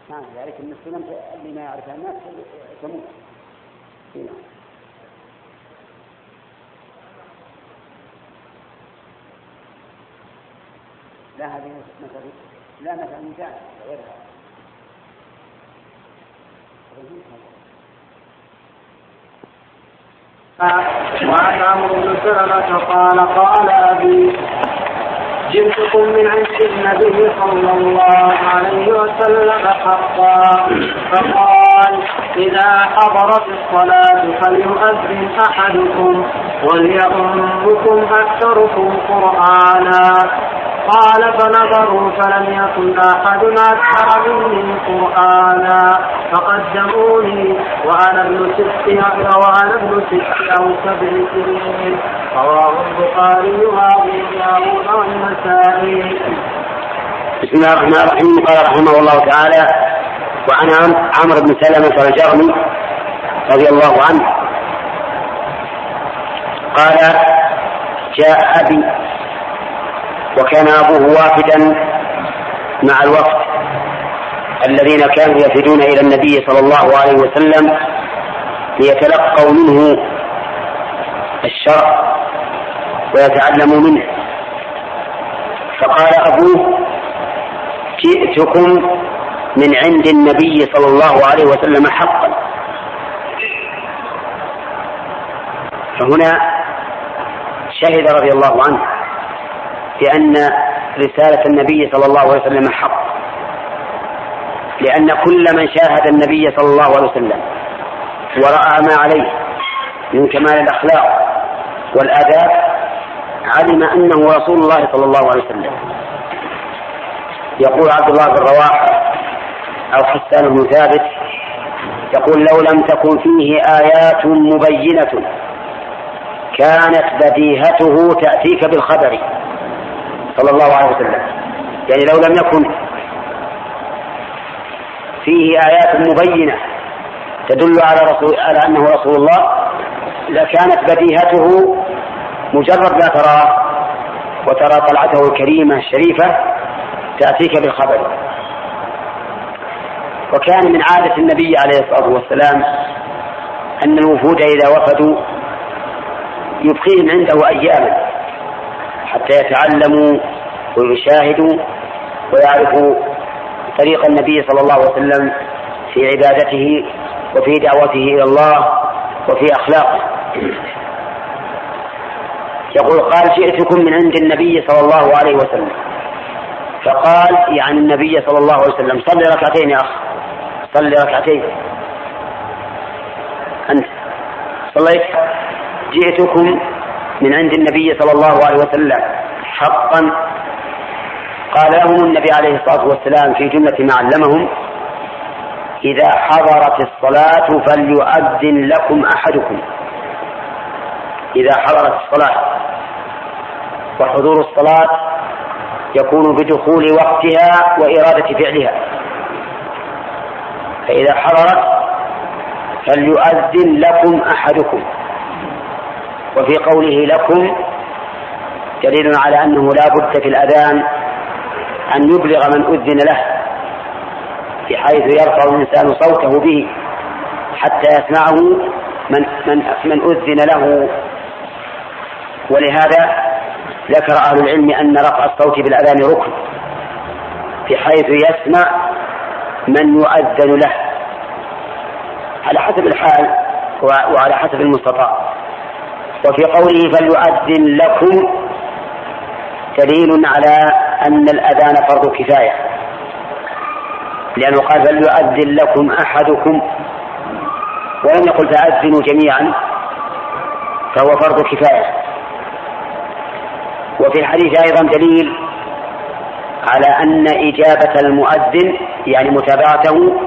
ما ذلك أن السنة اللي ما يعرفها الناس تموت هنا. لا هذه مثل لا مثل مثال غيرها. وعن عمرو بن سلمة قال قال أبي جئتكم من عند النبي صلى الله عليه وسلم حقا. فقال إذا حضرت الصلاة فليؤذن أحدكم وليؤمكم أكثركم قرآنا. قال فنظروا فلم يكن أحد أكثر مني قرآنا. فقدموني وأنا ابن ست وأنا ابن ست أو سبع سنين. رواه البخاري وأبو داود والنسائي. بسم الله الرحمن الرحيم. قال رحمه الله تعالى وعن عمرو بن سلمة الجرمي رضي الله عنه. قال جاء أبي وكان أبوه وافدا مع الوفد الذين كانوا يفدون إلى النبي صلى الله عليه وسلم ليتلقوا منه الشرع ويتعلموا منه. فقال أبوه جئتكم من عند النبي صلى الله عليه وسلم حقا. فهنا شهد رضي الله عنه. بأن رسالة النبي صلى الله عليه وسلم حق. لأن كل من شاهد النبي صلى الله عليه وسلم ورأى ما عليه من كمال الأخلاق والآداب علم أنه رسول الله صلى الله عليه وسلم. يقول عبد الله بن رواحة أو حسان بن ثابت يقول لو لم تكن فيه آيات مبينة كانت بديهته تأتيك بالخبر. صلى الله عليه وسلم. يعني لو لم يكن فيه آيات مبينة تدل على رسول على أنه رسول الله لكانت بديهته مجرد ما تراه وترى طلعته الكريمة الشريفة تأتيك بالخبر. وكان من عادة النبي عليه الصلاة والسلام أن الوفود إذا وفدوا يبقيهم عنده أياما. حتى يتعلموا ويشاهدوا ويعرفوا طريق النبي صلى الله عليه وسلم في عبادته وفي دعوته إلى الله وفي أخلاقه. يقول قال جئتكم من عند النبي صلى الله عليه وسلم. فقال يعني النبي صلى الله عليه وسلم. صل ركعتين يا أخ. صل ركعتين. أنت. صليت. جئتكم من عند النبي صلى الله عليه وسلم حقا قال لهم النبي عليه الصلاة والسلام في جملة ما علمهم إذا حضرت الصلاة فليؤذن لكم أحدكم. إذا حضرت الصلاة وحضور الصلاة يكون بدخول وقتها وإرادة فعلها فإذا حضرت فليؤذن لكم أحدكم. وفي قوله لكم دليل على أنه لا بد في الأذان أن يبلغ من أذن له بحيث يرفع الإنسان صوته به حتى يسمعه من من من أذن له. ولهذا ذكر أهل العلم أن رفع الصوت بالأذان ركن بحيث يسمع من يؤذن له. على حسب الحال وعلى حسب المستطاع. وفي قوله فليؤذن لكم دليل على أن الأذان فرض كفاية. لأنه قال فليؤذن لكم أحدكم. ولم يقل فأذنوا جميعا فهو فرض كفاية. وفي الحديث أيضا دليل على أن إجابة المؤذن يعني متابعته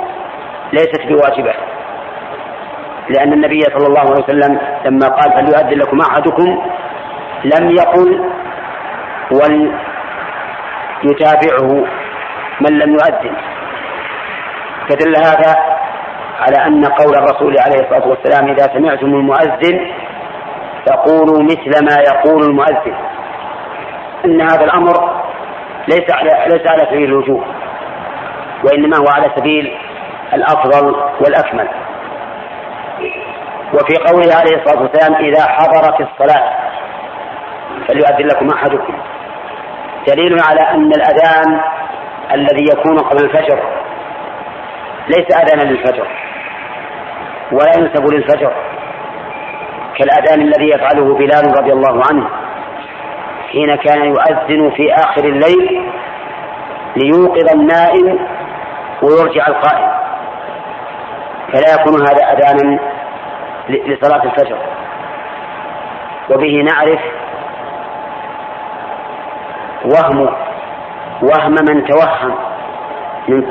ليست بواجبة. لأن النبي صلى الله عليه وسلم لما قال فليؤذن لكم أحدكم؟ لم يقل وليتابعه من لم يؤذن. فدل هذا على أن قول الرسول عليه الصلاة والسلام إذا سمعتم المؤذن فقولوا مثل ما يقول المؤذن. أن هذا الأمر ليس على ليس على سبيل الوجوب وإنما هو على سبيل الأفضل والأكمل. وفي قوله عليه الصلاة والسلام إذا حضرت الصلاة فليؤذن لكم أحدكم. دليل على أن الأذان الذي يكون قبل الفجر ليس أذانا للفجر ولا ينسب للفجر كالأذان الذي يفعله بلال رضي الله عنه حين كان يؤذن في آخر الليل ليوقظ النائم ويرجع القائم. فلا يكون هذا أذانا لصلاة الفجر. وبه نعرف وهم وهم من توهم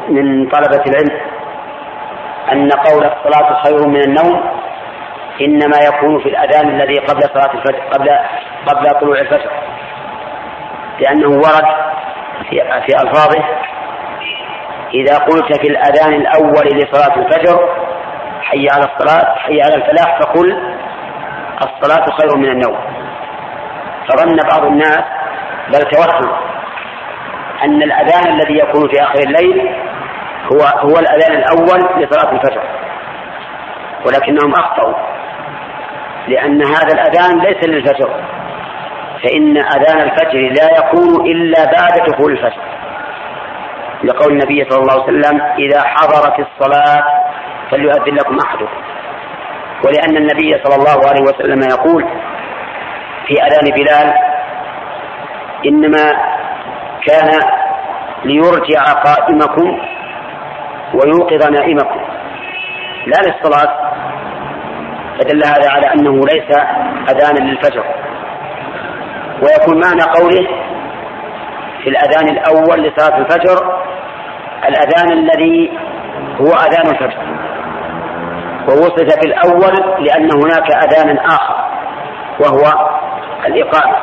من, طلبة العلم أن قول الصلاة خير من النوم إنما يكون في الأذان الذي قبل صلاة الفجر قبل قبل طلوع الفجر. لأنه ورد في, في ألفاظه إذا قلت في الأذان الأول لصلاة الفجر حي على الصلاة حي على الفلاح فقل الصلاة خير من النوم. فظن بعض الناس بل توهم أن الأذان الذي يكون في آخر الليل هو هو الأذان الأول لصلاة الفجر ولكنهم أخطأوا لأن هذا الأذان ليس للفجر فإن أذان الفجر لا يكون إلا بعد دخول الفجر. لقول النبي صلى الله عليه وسلم إذا حضرت الصلاة فليؤذن لكم أحدكم. ولأن النبي صلى الله عليه وسلم يقول في أذان بلال إنما كان ليرجع قائمكم ويوقظ نائمكم. لا للصلاة. فدل هذا على أنه ليس أذانا للفجر. ويكون معنى قوله في الأذان الأول لصلاة الفجر الأذان الذي هو أذان الفجر. ووصف في الأول لأن هناك أذانا آخر وهو الإقامة.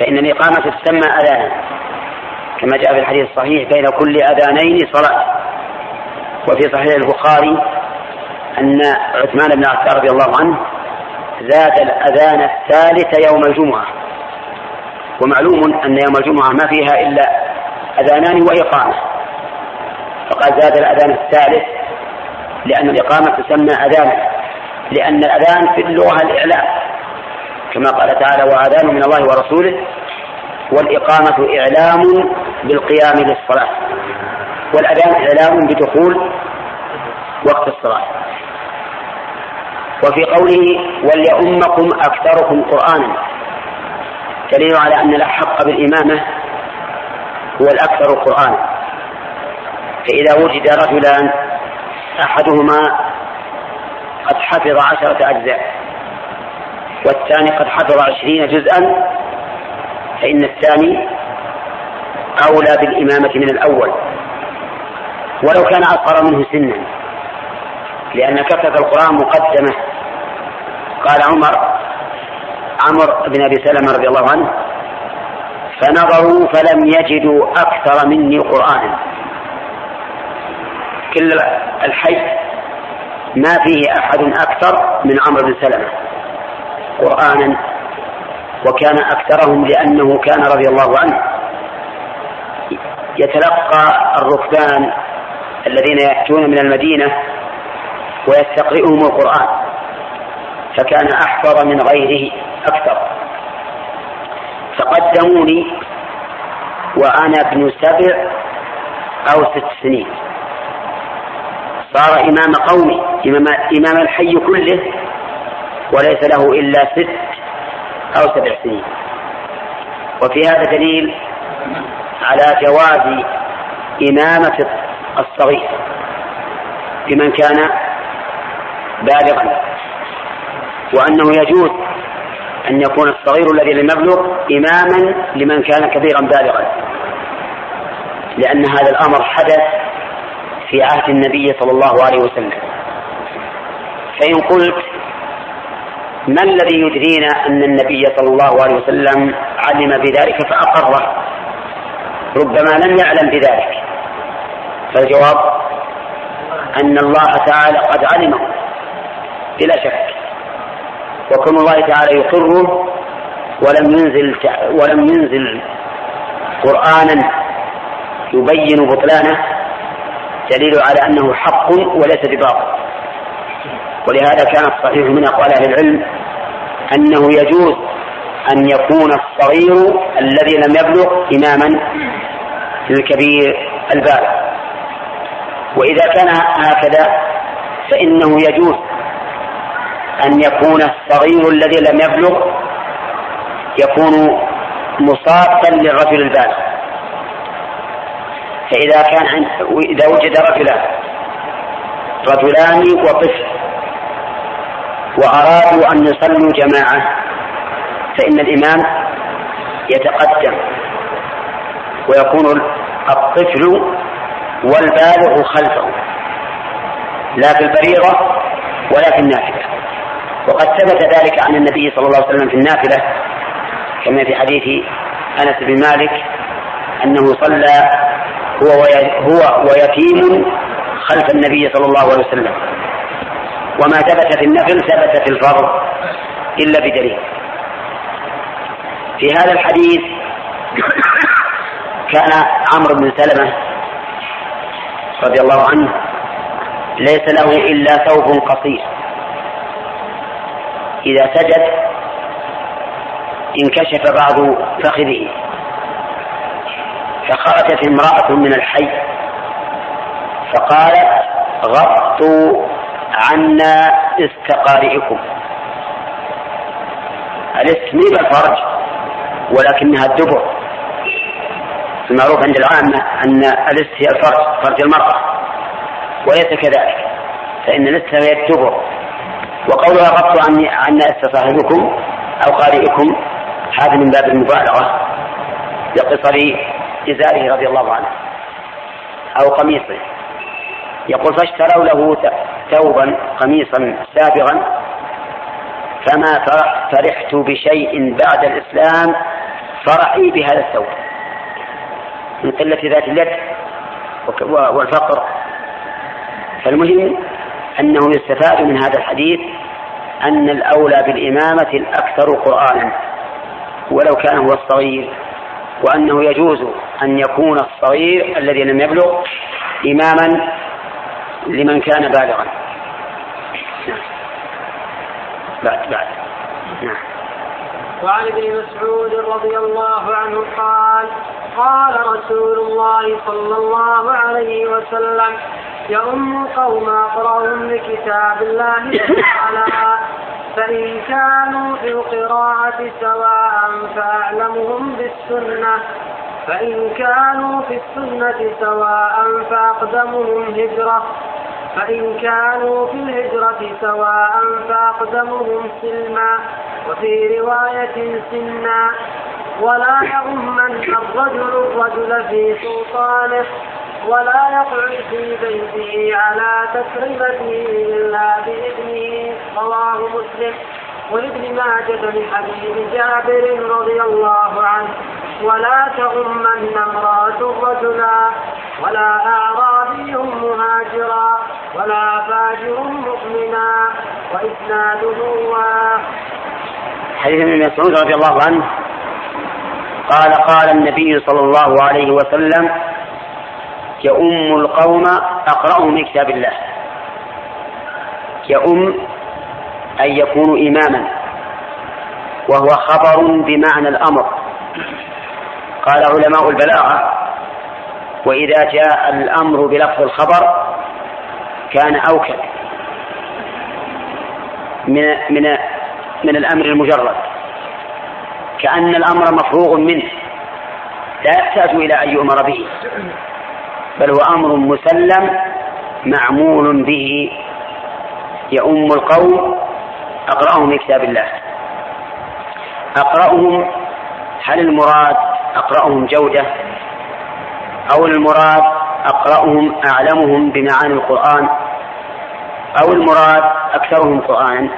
فإن الإقامة تسمى أذانا. كما جاء في الحديث الصحيح بين كل أذانين صلاة. وفي صحيح البخاري أن عثمان بن عفان رضي الله عنه زاد الأذان الثالث يوم الجمعة. ومعلوم أن يوم الجمعة ما فيها إلا أذانان وإقامة. فقد زاد الأذان الثالث لأن الإقامة تسمى أذانا لأن الأذان في اللغة الإعلام كما قال تعالى وأذان من الله ورسوله والإقامة إعلام بالقيام للصلاة والأذان إعلام بدخول وقت الصلاة. وفي قوله وليؤمكم أكثركم قرآنا. دليل على أن الأحق بالإمامة هو الأكثر قرآنا فإذا وجد رجلان أحدهما قد حفظ عشرة أجزاء والثاني قد حفظ عشرين جزءا فإن الثاني أولى بالإمامة من الأول. ولو كان أصغر منه سنا لأن كثرة القرآن مقدمة. قال عمر عمر بن أبي سلمة رضي الله عنه فنظروا فلم يجدوا أكثر مني قرآنا. كل الحي ما فيه أحد أكثر من عمرو بن سلمة قرآنا وكان أكثرهم لأنه كان رضي الله عنه. يتلقى الركبان الذين يأتون من المدينة ويستقرئهم القرآن فكان أحفظ من غيره أكثر. فقدموني وأنا ابن سبع أو ست سنين. صار إمام قومي إمام, إمام الحي كله وليس له إلا ست أو سبع سنين. وفي هذا دليل على جواز إمامة الصغير لمن كان بالغا وأنه يجوز أن يكون الصغير الذي لم يبلغ إماما لمن كان كبيرا بالغا لأن هذا الأمر حدث في عهد النبي صلى الله عليه وسلم. فإن قلت ما الذي يدرينا أن النبي صلى الله عليه وسلم علم بذلك فأقره؟ ربما لم يعلم بذلك. فالجواب أن الله تعالى قد علمه بلا شك. وكون الله تعالى يقره ولم ينزل ولم ينزل قرآنا يبين بطلانه دليل على أنه حق وليس بباطل. ولهذا كان الصحيح من أقوال أهل العلم أنه يجوز أن يكون الصغير الذي لم يبلغ إماما للكبير البالغ. وإذا كان هكذا فإنه يجوز أن يكون الصغير الذي لم يبلغ يكون مصابا للرجل البالغ. فإذا كان عند إذا وجد رجلان رجلان وطفل وأرادوا أن يصلوا جماعة فإن الإمام يتقدم ويكون الطفل والبالغ خلفه لا في الفريضة ولا في النافلة. وقد ثبت ذلك عن النبي صلى الله عليه وسلم في النافلة كما في حديث أنس بن مالك أنه صلى هو هو ويتيم خلف النبي صلى الله عليه وسلم. وما ثبت في النفل ثبت في الفرض إلا بدليل. في هذا الحديث كان عمرو بن سلمة رضي الله عنه ليس له إلا ثوب قصير. إذا سجد انكشف بعض فخذه. فخرجت امرأة من الحي فقالت غطوا عنا استقارئكم. الاستميم الفرج؟ ولكنها الدبر. المعروف عند العامة أن الإست هي الفرج فرج المرأة وليس كذلك فإن الإست هي الدبر. وقولها غطوا عنا استصاحبكم أو قارئكم هذا من باب المبالغة. لقصر إزاره رضي الله عنه أو قميصه يقول فاشتروا له ثوبا قميصا سابغا فما فرحت بشيء بعد الإسلام فرحي بهذا الثوب. من قلة ذات اليد والفقر. فالمهم أنه يستفاد من هذا الحديث أن الأولى بالإمامة الأكثر قرآنا ولو كان هو الصغير. وأنه يجوز أن يكون الصغير الذي لم يبلغ إماما لمن كان بالغا. نعم. بعد بعد. نعم. وعن ابن مسعود رضي الله عنه قال قال رسول الله صلى الله عليه وسلم يؤم قوم أقرأهم لكتاب الله تعالى فإن كانوا في القراءة سواء فأعلمهم بالسنة فإن كانوا في السنة سواء فأقدمهم هجرة فإن كانوا في الهجرة سواء فأقدمهم سلما وفي رواية سنا ولا يؤمن الرجل الرجل في سلطانه ولا يقعد في بيته على تكريمته إلا بإذنه رواه مسلم. ولابن ماجه من حديث جابر رضي الله عنه ولا تؤمن امرأة رجلا ولا أعرابي مهاجرا ولا فاجر مؤمنا وإسناده حديث ابن مسعود رضي الله عنه قال قال النبي صلى الله عليه وسلم يؤم القوم أقرأهم من كتاب الله. يؤم أن يكون إماما. وهو خبر بمعنى الأمر. قال علماء البلاغة وإذا جاء الأمر بلفظ الخبر كان أوكل من من من الأمر المجرد. كأن الأمر مفروغ منه لا يحتاج إلى أن يؤمر به بل هو أمر مسلم معمول به. يؤم القوم أقرأهم من كتاب الله. أقرأهم هل المراد أقرأهم جودة؟ أو المراد أقرأهم أعلمهم بمعاني القرآن؟ أو المراد أكثرهم قرآنا؟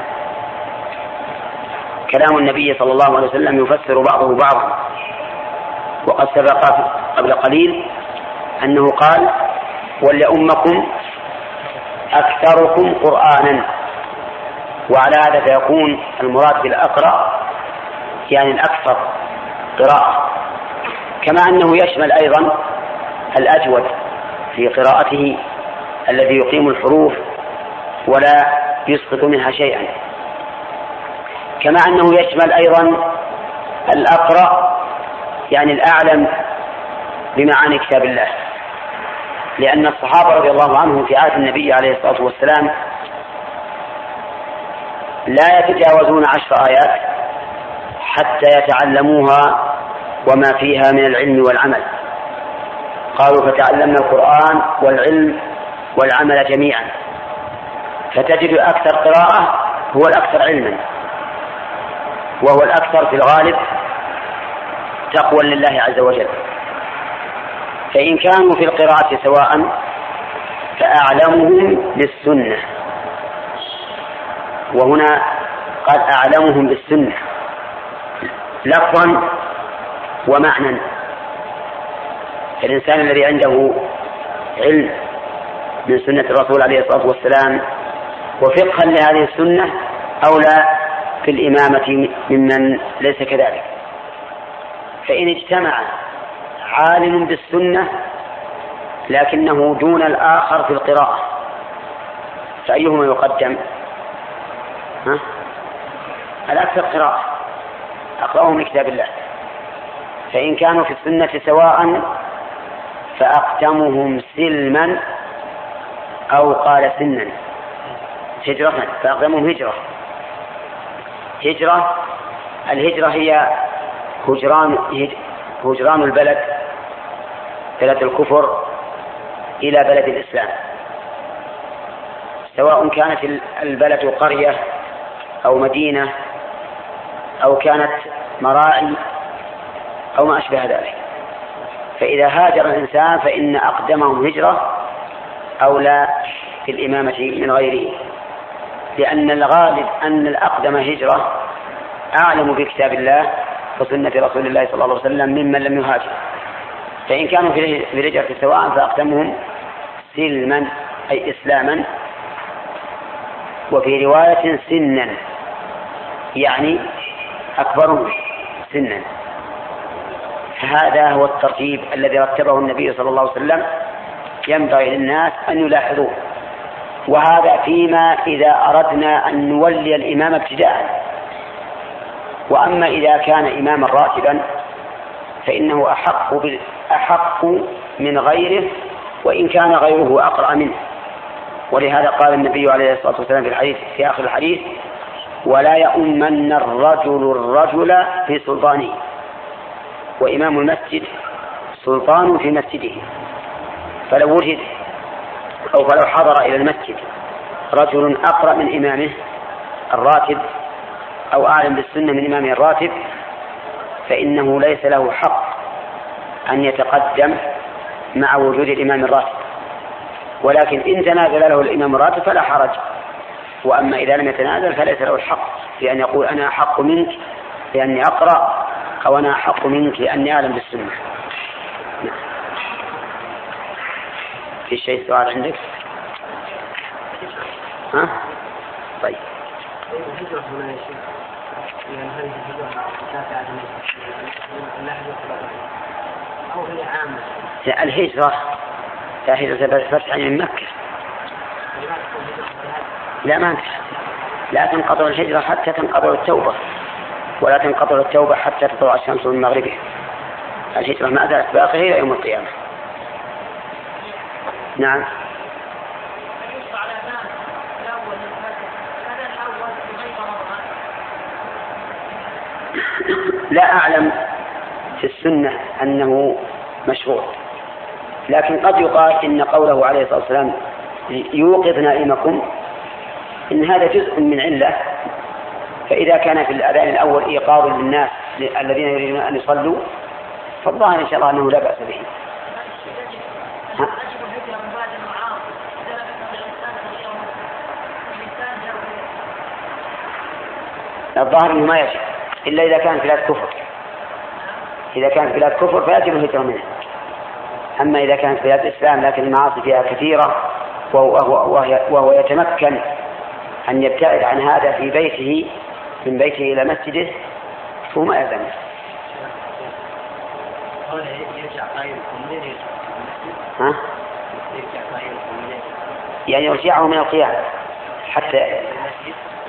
كلام النبي صلى الله عليه وسلم يفسر بعضه بعضا. وقد سبق قبل قليل أنه قال وليؤمكم أكثركم قرآنا. وعلى هذا فيكون المراد بالأقرأ يعني الأكثر قراءة. كما أنه يشمل أيضا الأجود في قراءته الذي يقيم الحروف ولا يسقط منها شيئا. كما أنه يشمل أيضا الأقرأ يعني الأعلم بمعاني كتاب الله. لأن الصحابة رضي الله عنهم في عهد النبي عليه الصلاة والسلام لا يتجاوزون عشر آيات حتى يتعلموها وما فيها من العلم والعمل. قالوا فتعلمنا القرآن والعلم والعمل جميعا. فتجد أكثر قراءة هو الأكثر علما. وهو الأكثر في الغالب تقوى لله عز وجل. فإن كانوا في القراءة سواء فأعلمهم بالسنة وهنا قال أعلمهم بالسنة لفظا ومعنى الإنسان الذي عنده علم من سنة الرسول عليه الصلاة والسلام وفقها لهذه السنة أولى في الإمامة ممن ليس كذلك فإن اجتمع عالم بالسنة لكنه دون الآخر في القراءة فأيهما يقدم؟ ها؟ الأكثر قراءة أقرأهم من كتاب الله. فإن كانوا في السنة سواء فأقدمهم سلما أو قال سنا. هجرة فأقدمهم هجرة. هجرة الهجرة هي هجران هجران البلد بلد الكفر إلى بلد الإسلام. سواء كانت البلد قرية أو مدينة أو كانت مراعي أو ما أشبه ذلك. فإذا هاجر الإنسان فإن أقدمهم هجرة أولى في الإمامة من غيره لأن الغالب أن الأقدم هجرة أعلم بكتاب الله وسنة رسول الله صلى الله عليه وسلم ممن لم يهاجر. فإن كانوا في الهجرة سواء فأقدمهم سلما أي إسلاما وفي رواية سنا يعني أكبرهم سنا. فهذا هو الترتيب الذي رتبه النبي صلى الله عليه وسلم ينبغي للناس أن يلاحظوه. وهذا فيما إذا أردنا أن نولي الإمام ابتداء. وأما إذا كان إماما راتبا فإنه أحق أحق من غيره وإن كان غيره أقرأ منه. ولهذا قال النبي عليه الصلاة والسلام في الحديث في آخر الحديث ولا يؤمن الرجل الرجل في سلطانه. وإمام المسجد سلطان في مسجده. فلو وجد أو فلو حضر إلى المسجد رجل أقرأ من إمامه الراتب أو أعلم بالسنة من إمامه الراتب فإنه ليس له حق أن يتقدم مع وجود الإمام الراتب. ولكن إن تنازل له الإمام الراتب فلا حرج. وأما إذا لم يتنازل فليس له الحق في أن يقول أنا أحق منك لأني أقرأ أو أنا أحق منك لأني أعلم بالسنة نعم. في شيء سؤال عندك؟ ها؟ طيب. الهجرة هنا يا شيخ هل الهجرة أو هي عامة؟ لا الهجرة لا هجرة بعد الفتح من مكة. لا ما انتهى لا تنقطع الهجرة حتى تنقطع التوبة ولا تنقطع التوبة حتى تطلع الشمس من مغربها. الهجرة ما زالت باقية إلى يوم القيامة. نعم. لا أعلم في السنة أنه مشروع. لكن قد يقال إن قوله عليه الصلاة والسلام يوقظ نائمكم إن هذا جزء من علة فإذا كان في الأذان الأول إيقاظ للناس الذين يريدون أن يصلوا فالظاهر إن شاء الله أنه لا بأس به. الظاهر إنه ما يجب إلا إذا كانت بلاد كفر. إذا كانت بلاد كفر فيجب الهجره منها أما إذا كانت بلاد إسلام لكن المعاصي فيها كثيرة وهو, وهو يتمكن أن يبتعد عن هذا في بيته من بيته إلى مسجده فهو ما يلزمه ها؟ يعني يرجعه من القيام حتى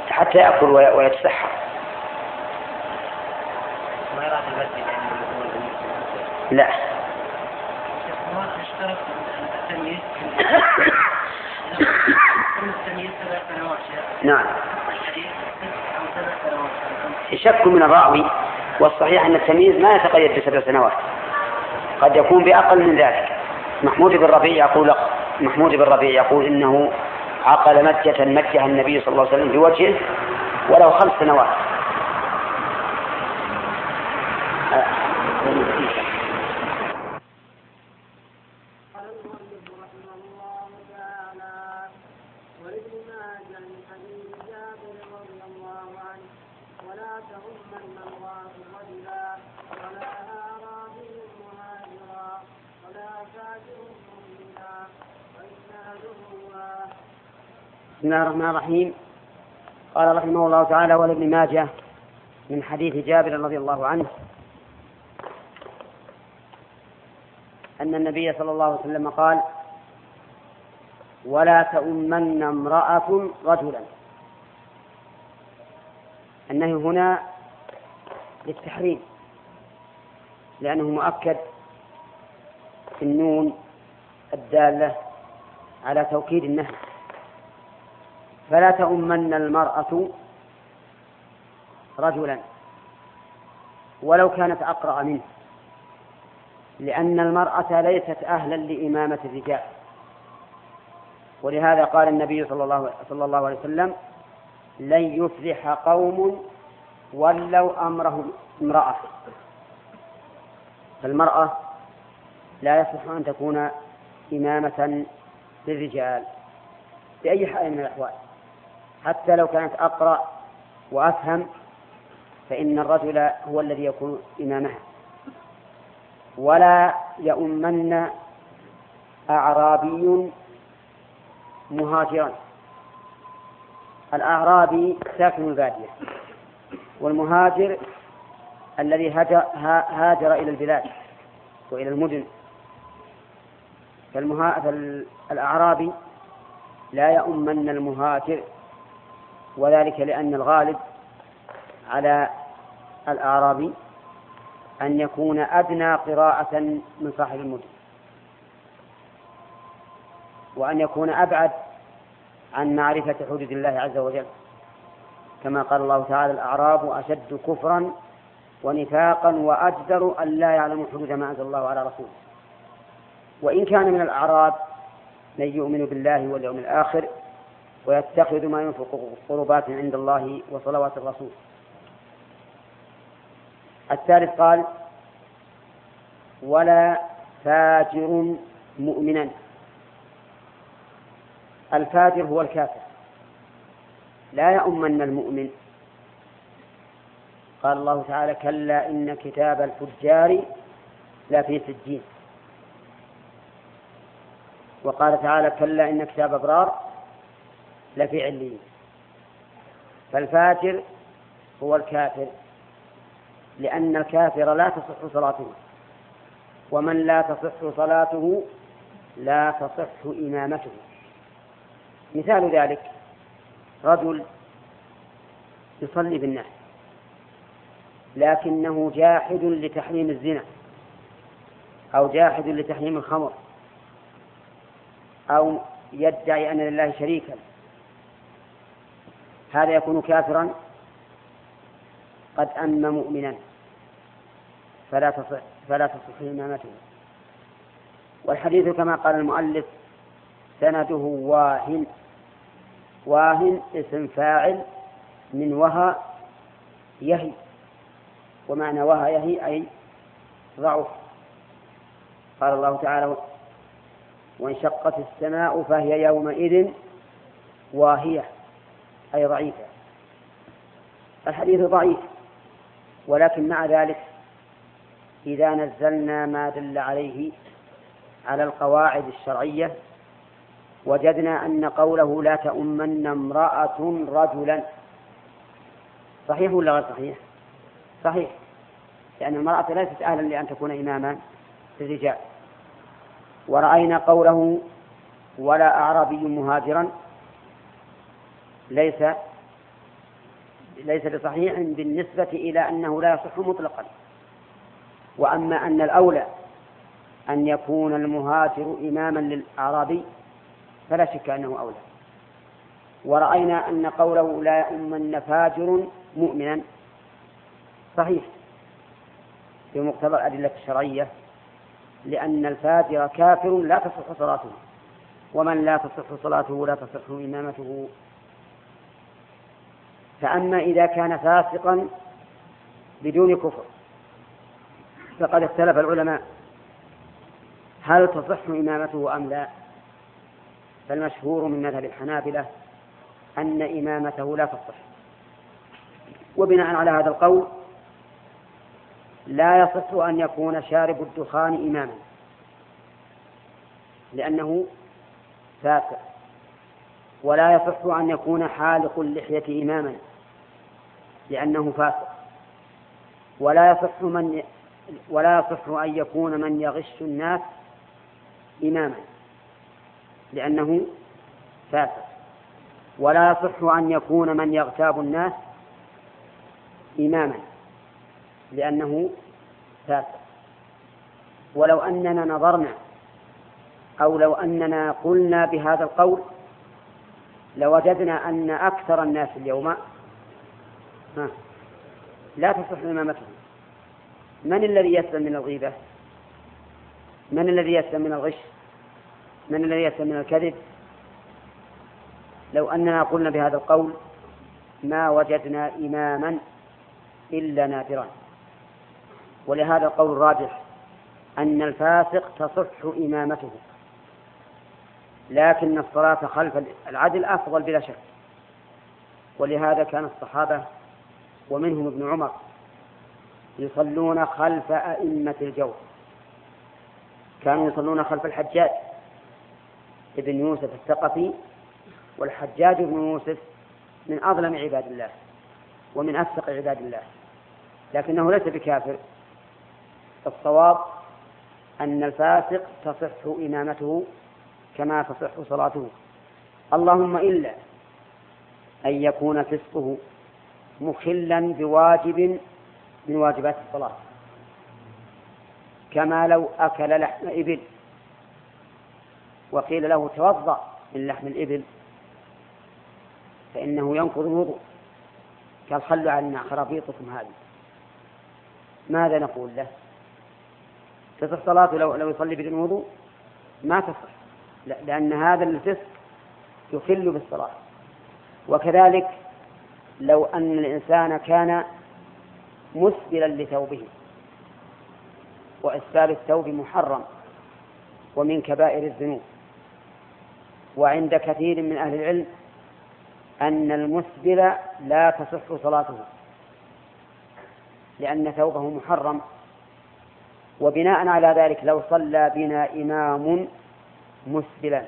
حتى يأكل ويتسحر. المسجد لا. نعم. شك من الراوي والصحيح أن التمييز ما يتقيد بسبع سنوات. قد يكون بأقل من ذلك. محمود بن ربيع يقول محمود بن ربيع يقول إنه عقل مجة مجها النبي صلى الله عليه وسلم بوجهه ولو خمس سنوات قال المؤلف رحمه الله تعالى ولابن ماجه من حديث جابر رضي الله عنه ولا تغمن الله رجلا ولا اعرابي مهاجرا ولا فاجر مؤمنا واسناده واحد بسم الله الرحمن الرحيم. قال رحمه الله تعالى ولابن ماجه من حديث جابر رضي الله عنه. أن النبي صلى الله عليه وسلم قال ولا تؤمن امرأة رجلا. النهي هنا للتحريم لأنه مؤكد في النون الدالة على توكيد النهي. فلا تؤمن المرأة رجلا ولو كانت أقرأ منه لأن المرأة ليست أهلا لإمامة الرجال. ولهذا قال النبي صلى الله, صلى الله عليه وسلم لن يفلح قوم ولوا أمرهم امرأة. فالمرأة لا يصح أن تكون إمامة للرجال بأي حال من الأحوال. حتى لو كانت أقرأ وأفهم فإن الرجل هو الذي يكون إمامها. ولا يؤمن أعرابي مهاجرا. الأعرابي ساكن البادية والمهاجر الذي هاجر, إلى البلاد وإلى المدن. فالأعرابي لا يؤمن المهاجر. وذلك لأن الغالب على الأعرابي أن يكون أدنى قراءة من صاحب المدن وأن يكون أبعد عن معرفة حدود الله عز وجل. كما قال الله تعالى الأعراب أشد كفرا ونفاقا وأجدر أن لا يعلموا حدود ما أنزل الله على رسوله. وإن كان من الأعراب من يؤمن بالله واليوم الآخر ويتخذ ما ينفق قربات عند الله وصلوات الرسول. الثالث قال ولا فاجر مؤمنا. الفاجر هو الكافر. لا يؤمن المؤمن. قال الله تعالى كلا إن كتاب الفجار لفي سجين. وقال تعالى كلا إن كتاب أبرار لفي عليين فالفاجر هو الكافر لأن الكافر لا تصح صلاته ومن لا تصح صلاته لا تصح إمامته. مثال ذلك رجل يصلي بالناس لكنه جاحد لتحريم الزنا أو جاحد لتحريم الخمر أو يدعي أن لله شريكا. هذا يكون كافرا؟ قد أم مؤمنا. فلا تصح فلا تصح إمامته. والحديث كما قال المؤلف سنده واهن واهن اسم فاعل من وهى يهي. ومعنى وهى يهي أي ضعف. قال الله تعالى وانشقت السماء فهي يومئذ واهية. أي ضعيفة الحديث ضعيف ولكن مع ذلك إذا نزلنا ما دل عليه على القواعد الشرعية وجدنا أن قوله لا تؤمن امرأة رجلا صحيح ولا غير صحيح؟ صحيح لأن المرأة ليست أهلا لأن تكون إماما للرجال ورأينا قوله ولا أعرابي مهاجرا ليس ليس بصحيح بالنسبة إلى أنه لا يصح مطلقا. وأما أن الأولى أن يكون المهاجر إماما للأعرابي فلا شك أنه أولى. ورأينا أن قوله لا يؤمن فاجر مؤمنا صحيح بمقتضى الأدلة الشرعية لأن الفاجر كافر لا تصح صلاته ومن لا تصح صلاته لا تصح إمامته فأما إذا كان فاسقا بدون كفر فقد اختلف العلماء. هل تصح إمامته أم لا؟ فالمشهور من مذهب الحنابلة أن إمامته لا تصح. وبناء على هذا القول لا يصح أن يكون شارب الدخان إماما لأنه فاسق. ولا يصح أن يكون حالق اللحية إماما. لأنه فاسق. ولا يصح من ولا يصح أن يكون من يغش الناس إماما لأنه فاسق. ولا يصح أن يكون من يغتاب الناس إماما لأنه فاسق. ولو أننا نظرنا أو لو أننا قلنا بهذا القول لوجدنا أن أكثر الناس اليوم لا تصح إمامتهم من الذي يسلم من الغيبة؟ من الذي يسلم من الغش؟ من الذي يسلم من الكذب؟ لو أننا قلنا بهذا القول ما وجدنا إماما إلا نادرا. ولهذا القول الراجح أن الفاسق تصح إمامته. لكن الصلاة خلف العدل أفضل بلا شك. ولهذا كان الصحابة ومنهم ابن عمر يصلون خلف أئمة الجور كانوا يصلون خلف الحجاج. ابن يوسف الثقفي والحجاج بن يوسف من أظلم عباد الله ومن أفسق عباد الله. لكنه ليس بكافر. الصواب أن الفاسق تصح إمامته كما تصح صلاته. اللهم إلا أن يكون فسقه مخلا بواجب من واجبات الصلاة. كما لو أكل لحم إبل. وقيل له توضأ من لحم الإبل. فإنه ينقض الوضوء. قال خلوا عنا خرابيطكم هذه. ماذا نقول له؟ تصح صلاته لو, لو يصلي بدون وضوء؟ ما تصح. لأن هذا الفسق يخل بالصلاة. وكذلك لو أن الإنسان كان مسبلا لثوبه وإسبال الثوب محرم ومن كبائر الذنوب. وعند كثير من أهل العلم أن المسبل لا تصح صلاته لأن ثوبه محرم. وبناء على ذلك لو صلى بنا إمام مسبلا.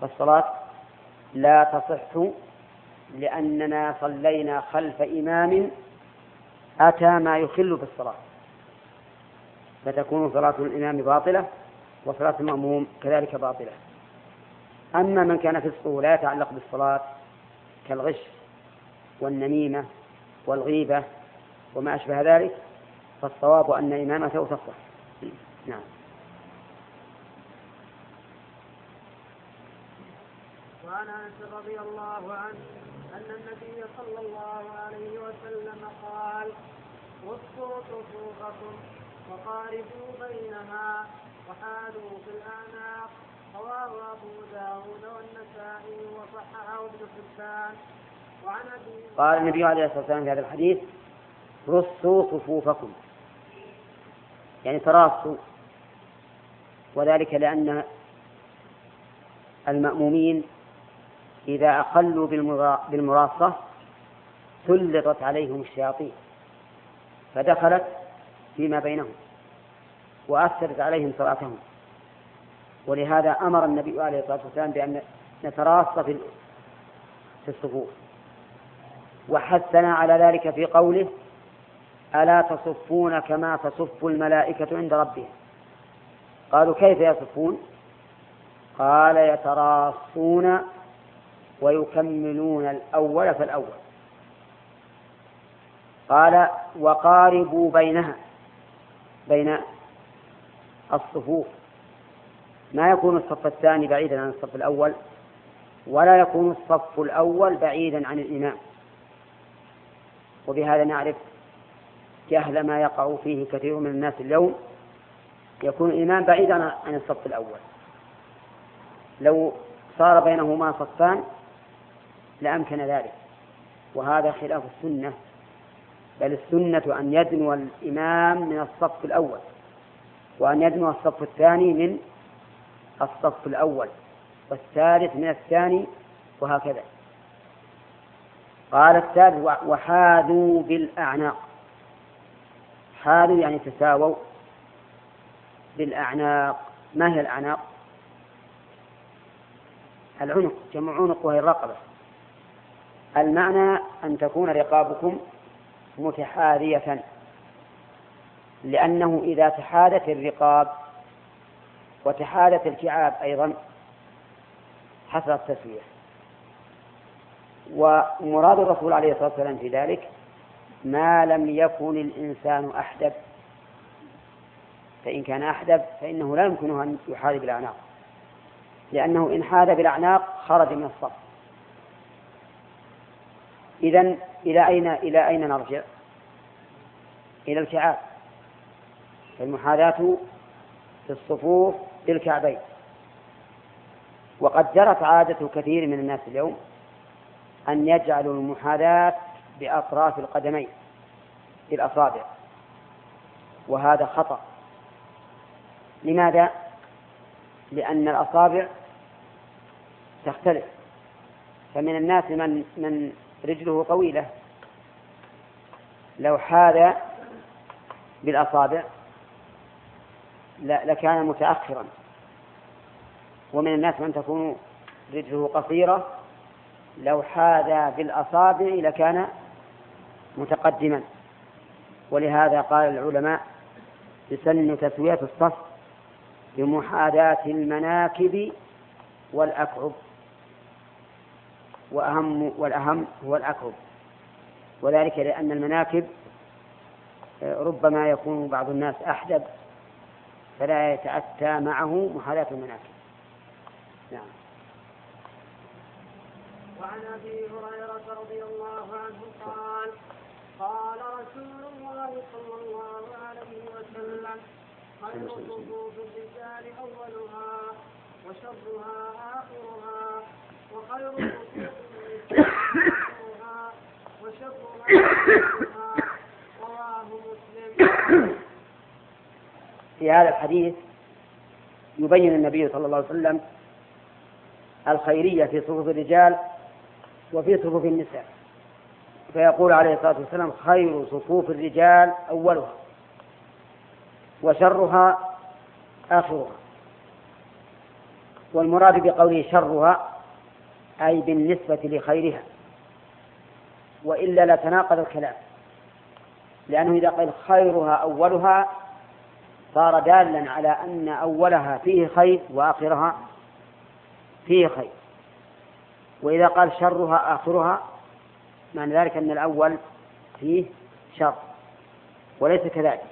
فالصلاة لا تصح لأننا صلينا خلف إمام أتى ما يخل بالصلاة فتكون صلاة الإمام باطلة وصلاة المأموم كذلك باطلة. أما من كان فسقه لا يتعلق بالصلاة كالغش والنميمة والغيبة وما أشبه ذلك فالصواب أن إمامته تصح. نعم. وعن انس رضي الله عنه أن النبي صلى الله عليه وسلم قال وصوا صفوفكم وقاربوا بينها وحالوا في الاعناق رواه أبو داود والنسائي وصححه ابن حبان. وعن أبي قال النبي عليه الصلاة والسلام في هذا الحديث رصوا صفوفكم. يعني تراصوا. وذلك لأن المأمومين إذا أقلوا بالمراصة سلطت عليهم الشياطين فدخلت فيما بينهم وأثرت عليهم صلاتهم ولهذا أمر النبي عليه الصلاة والسلام بأن نتراص في الصفوف. وحثنا على ذلك في قوله ألا تصفون كما تصف الملائكة عند ربهم؟ قالوا كيف يصفون؟ قال يتراصون ويكملون الأول فالأول. قال وقاربوا بينها بين الصفوف. ما يكون الصف الثاني بعيدا عن الصف الأول ولا يكون الصف الأول بعيدا عن الإمام. وبهذا نعرف جهل ما يقع فيه كثير من الناس اليوم. يكون الإمام بعيدا عن الصف الأول. لو صار بينهما صفان لأمكن ذلك. وهذا خلاف السنة بل السنة أن يدنو الإمام من الصف الأول وأن يدنو الصف الثاني من الصف الأول والثالث من الثاني وهكذا. قال الثالث وحاذوا بالأعناق. حاذوا يعني تساووا بالأعناق. ما هي الأعناق؟ العنق جمع عنق وهي الرقبة. المعنى أن تكون رقابكم متحاذية لأنه إذا تحاذت الرقاب وتحاذت الكعاب أيضا حصلت تسوية ومراد الرسول عليه الصلاة والسلام في ذلك ما لم يكن الإنسان أحدب. فإن كان أحدب فإنه لا يمكنه أن يحاذي بالأعناق لأنه إن حاذ بالأعناق خرج من الصف. إذا إلى أين إلى أين نرجع؟ إلى الكعاب. المحاذاة في الصفوف بالكعبين وقد جرت عادة كثير من الناس اليوم أن يجعلوا المحاذاة بأطراف القدمين بالأصابع. وهذا خطأ. لماذا؟ لأن الأصابع تختلف. فمن الناس من من رجله طويلة. لو حاذ بالأصابع لكان متأخرا. ومن الناس من تكون رجله قصيرة لو حاذى بالأصابع لكان متقدما. ولهذا قال العلماء يسن تسوية الصف بمحاذاة المناكب والأكعب. وأهم والأهم هو الأكعب وذلك لأن المناكب ربما يكون بعض الناس أحدب فلا يتأتى معه محاذاة المناكب. نعم. وعن أبي هريرة رضي الله عنه قال قال رسول الله صلى الله عليه وسلم خير صفوف الرجال أولها وشرها آخرها وخير في هذا الحديث يبين النبي صلى الله عليه وسلم الخيرية في صفوف الرجال وفي صفوف النساء. فيقول عليه الصلاة والسلام خير صفوف الرجال أولها وشرها آخرها. والمراد بقوله شرها أي بالنسبة لخيرها وإلا لتناقض الكلام. لأنه إذا قال خيرها أولها صار دالا على أن أولها فيه خير وآخرها فيه خير. وإذا قال شرها آخرها معنى ذلك أن الأول فيه شر وليس كذلك.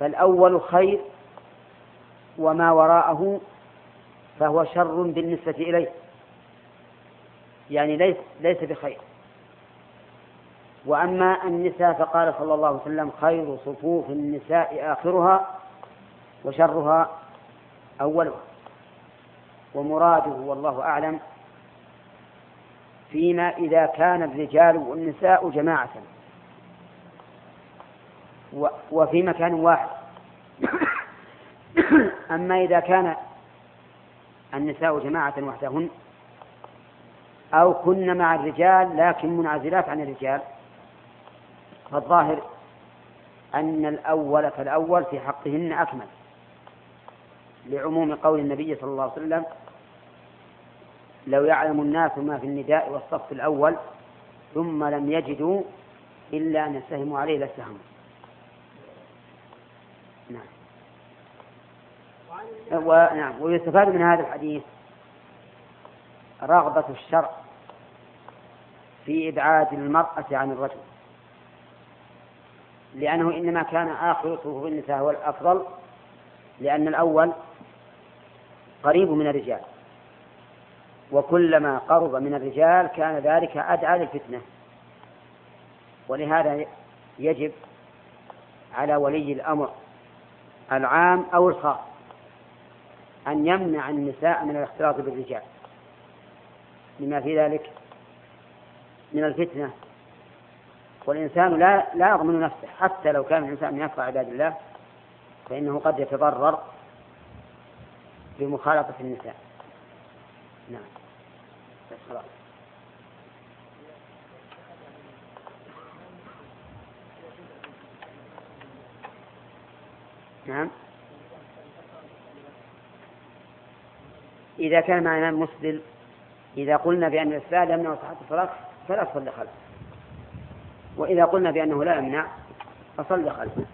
فالأول خير وما وراءه فهو شر بالنسبة إليه. يعني ليس ليس بخير. وأما النساء فقال صلى الله عليه وسلم خير صفوف النساء آخرها وشرها أولها. ومراده والله أعلم فيما إذا كان الرجال والنساء جماعة. وفي مكان واحد. أما إذا كان النساء جماعة وحدهن أو كن مع الرجال لكن منعزلات عن الرجال. فالظاهر أن الأول فالأول في حقهن أكمل. لعموم قول النبي صلى الله عليه وسلم لو يعلم الناس ما في النداء والصف الأول ثم لم يجدوا إلا أن يستهموا عليه لاستهموا نعم. ونعم ويستفاد من هذا الحديث رغبة الشرع في إبعاد المرأة عن الرجل. لأنه إنما كان آخر صفوف النساء هو الأفضل لأن الأول قريب من الرجال. وكلما قرب من الرجال كان ذلك أدعى للفتنة. ولهذا يجب على ولي الأمر العام أو الخاص أن يمنع النساء من الاختلاط بالرجال. لما في ذلك من الفتنة. والإنسان لا لا يضمن نفسه. حتى لو كان الإنسان من أتقى عباد الله فإنه قد يتضرر بمخالطة النساء. نعم. بس خلاص نعم. إذا كان مع إمام مسلم إذا قلنا بأن الإسلام يمنع صحة الصلاة فلا تصلي خلفه. وإذا قلنا بأنه لا يمنع فصل خلفه.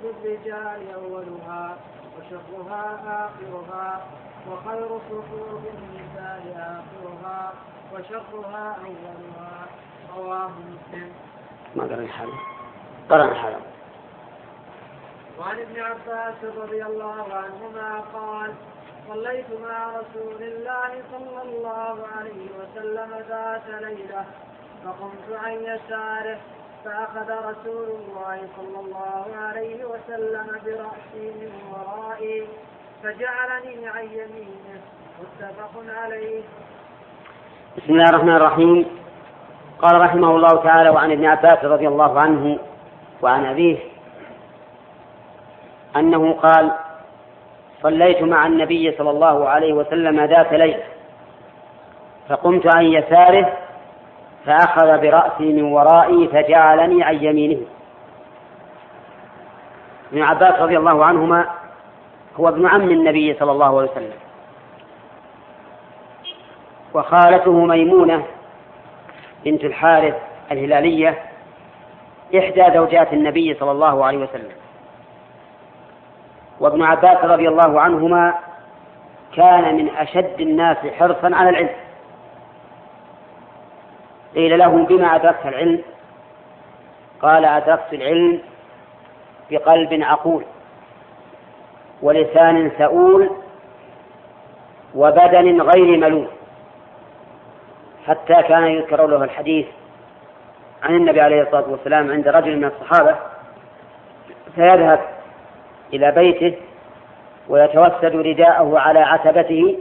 في الرجال أولها وشرها آخرها وخير صفوف النساء آخرها وشرها أولها. رواه مسلم. ما قرأ الحالة قرأ الحالة وعن ابن عباس رضي الله عنهما قال صليت مع رسول الله صلى الله عليه وسلم ذات ليلة فقمت عن يساره فأخذ رسول الله صلى الله عليه وسلم برأسي من ورائي فجعلني عن يمينه. متفق عليه. بسم الله الرحمن الرحيم. قال رحمه الله تعالى وعن ابن عباس رضي الله عنه وعن أبيه أنه قال صليت مع النبي صلى الله عليه وسلم ذات ليلة فقمت عن يساره فأخذ برأسي من ورائي فجعلني عن يمينه. ابن عباس رضي الله عنهما هو ابن عم النبي صلى الله عليه وسلم. وخالته ميمونة بنت الحارث الهلالية إحدى زوجات النبي صلى الله عليه وسلم. وابن عباس رضي الله عنهما كان من أشد الناس حرصا على العلم. قيل له بما أدركت العلم؟ قال أدركت العلم بقلب عقول ولسان سؤول وبدن غير ملول حتى كان يذكر له الحديث عن النبي عليه الصلاة والسلام عند رجل من الصحابة فيذهب إلى بيته ويتوسد رداءه على عتبته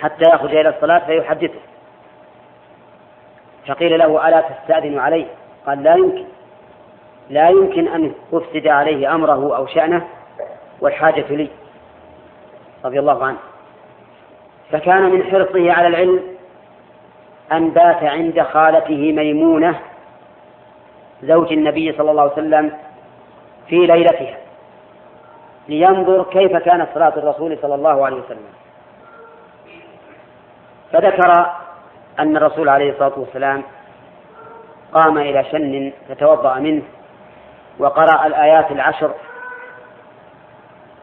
حتى يخرج إلى الصلاة فيحدثه. فقيل له ألا تستأذن عليه؟ قال لا يمكن. لا يمكن أن أفسد عليه أمره أو شأنه والحاجة لي. رضي الله عنه. فكان من حرصه على العلم أن بات عند خالته ميمونة زوج النبي صلى الله عليه وسلم في ليلتها. لينظر كيف كانت صلاة الرسول صلى الله عليه وسلم. فذكر أن الرسول عليه الصلاة والسلام قام إلى شن فتوضأ منه وقرأ الآيات العشر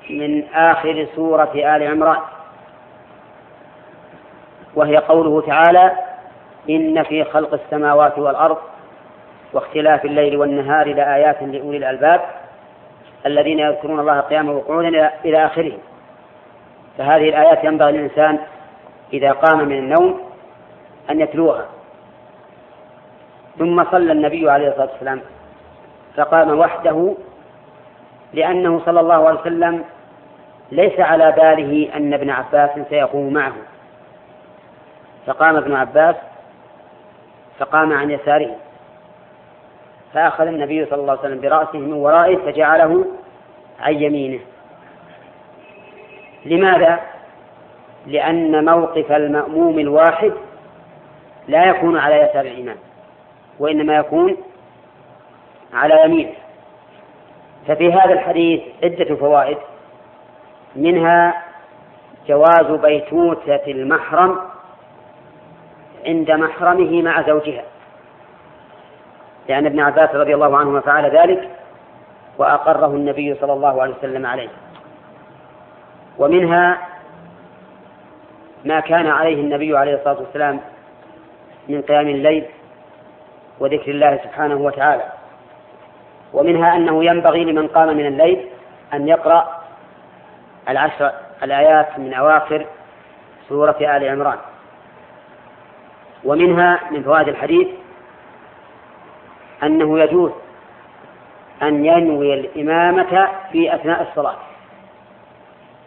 من آخر سورة آل عمران. وهي قوله تعالى إن في خلق السماوات والأرض واختلاف الليل والنهار لآيات لأولي الألباب. الذين يذكرون الله قياما وقعودا إلى آخره. فهذه الآيات ينبغي للإنسان إذا قام من النوم أن يتلوها. ثم صلى النبي عليه الصلاة والسلام فقام وحده لأنه صلى الله عليه وسلم ليس على باله أن ابن عباس سيقوم معه. فقام ابن عباس فقام عن يساره. فأخذ النبي صلى الله عليه وسلم برأسه من ورائه فجعله عن يمينه. لماذا؟ لأن موقف المأموم الواحد لا يكون على يسار الإمام وإنما يكون على يمينه. ففي هذا الحديث عدة فوائد منها جواز بيتوتة المحرم عند محرمه مع زوجها. لأن ابن عباس رضي الله عنهما فعل ذلك وأقره النبي صلى الله عليه وسلم عليه. ومنها ما كان عليه النبي عليه الصلاة والسلام من قيام الليل وذكر الله سبحانه وتعالى. ومنها أنه ينبغي لمن قام من الليل أن يقرأ العشر الآيات من أواخر سورة آل عمران. ومنها من فوائد الحديث أنه يجوز أن ينوي الإمامة في أثناء الصلاة.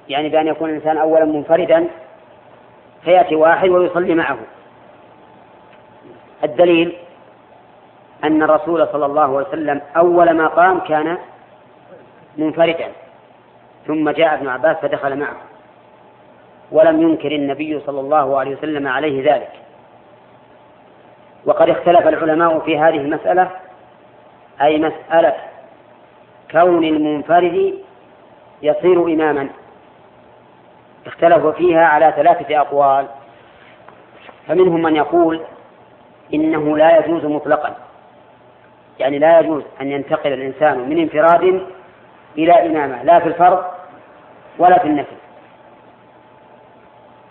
يعني بأن يكون الإنسان أولا منفردا فيأتي واحد ويصلي معه. الدليل أن الرسول صلى الله عليه وسلم أول ما قام كان منفردا ثم جاء ابن عباس فدخل معه. ولم ينكر النبي صلى الله عليه وسلم عليه ذلك. وقد اختلف العلماء في هذه المسألة أي مسألة كون المنفرد يصير إماما. اختلفوا فيها على ثلاثة أقوال. فمنهم من يقول إنه لا يجوز مطلقا. يعني لا يجوز أن ينتقل الإنسان من انفراد إلى إمامة لا في الفرض ولا في النفل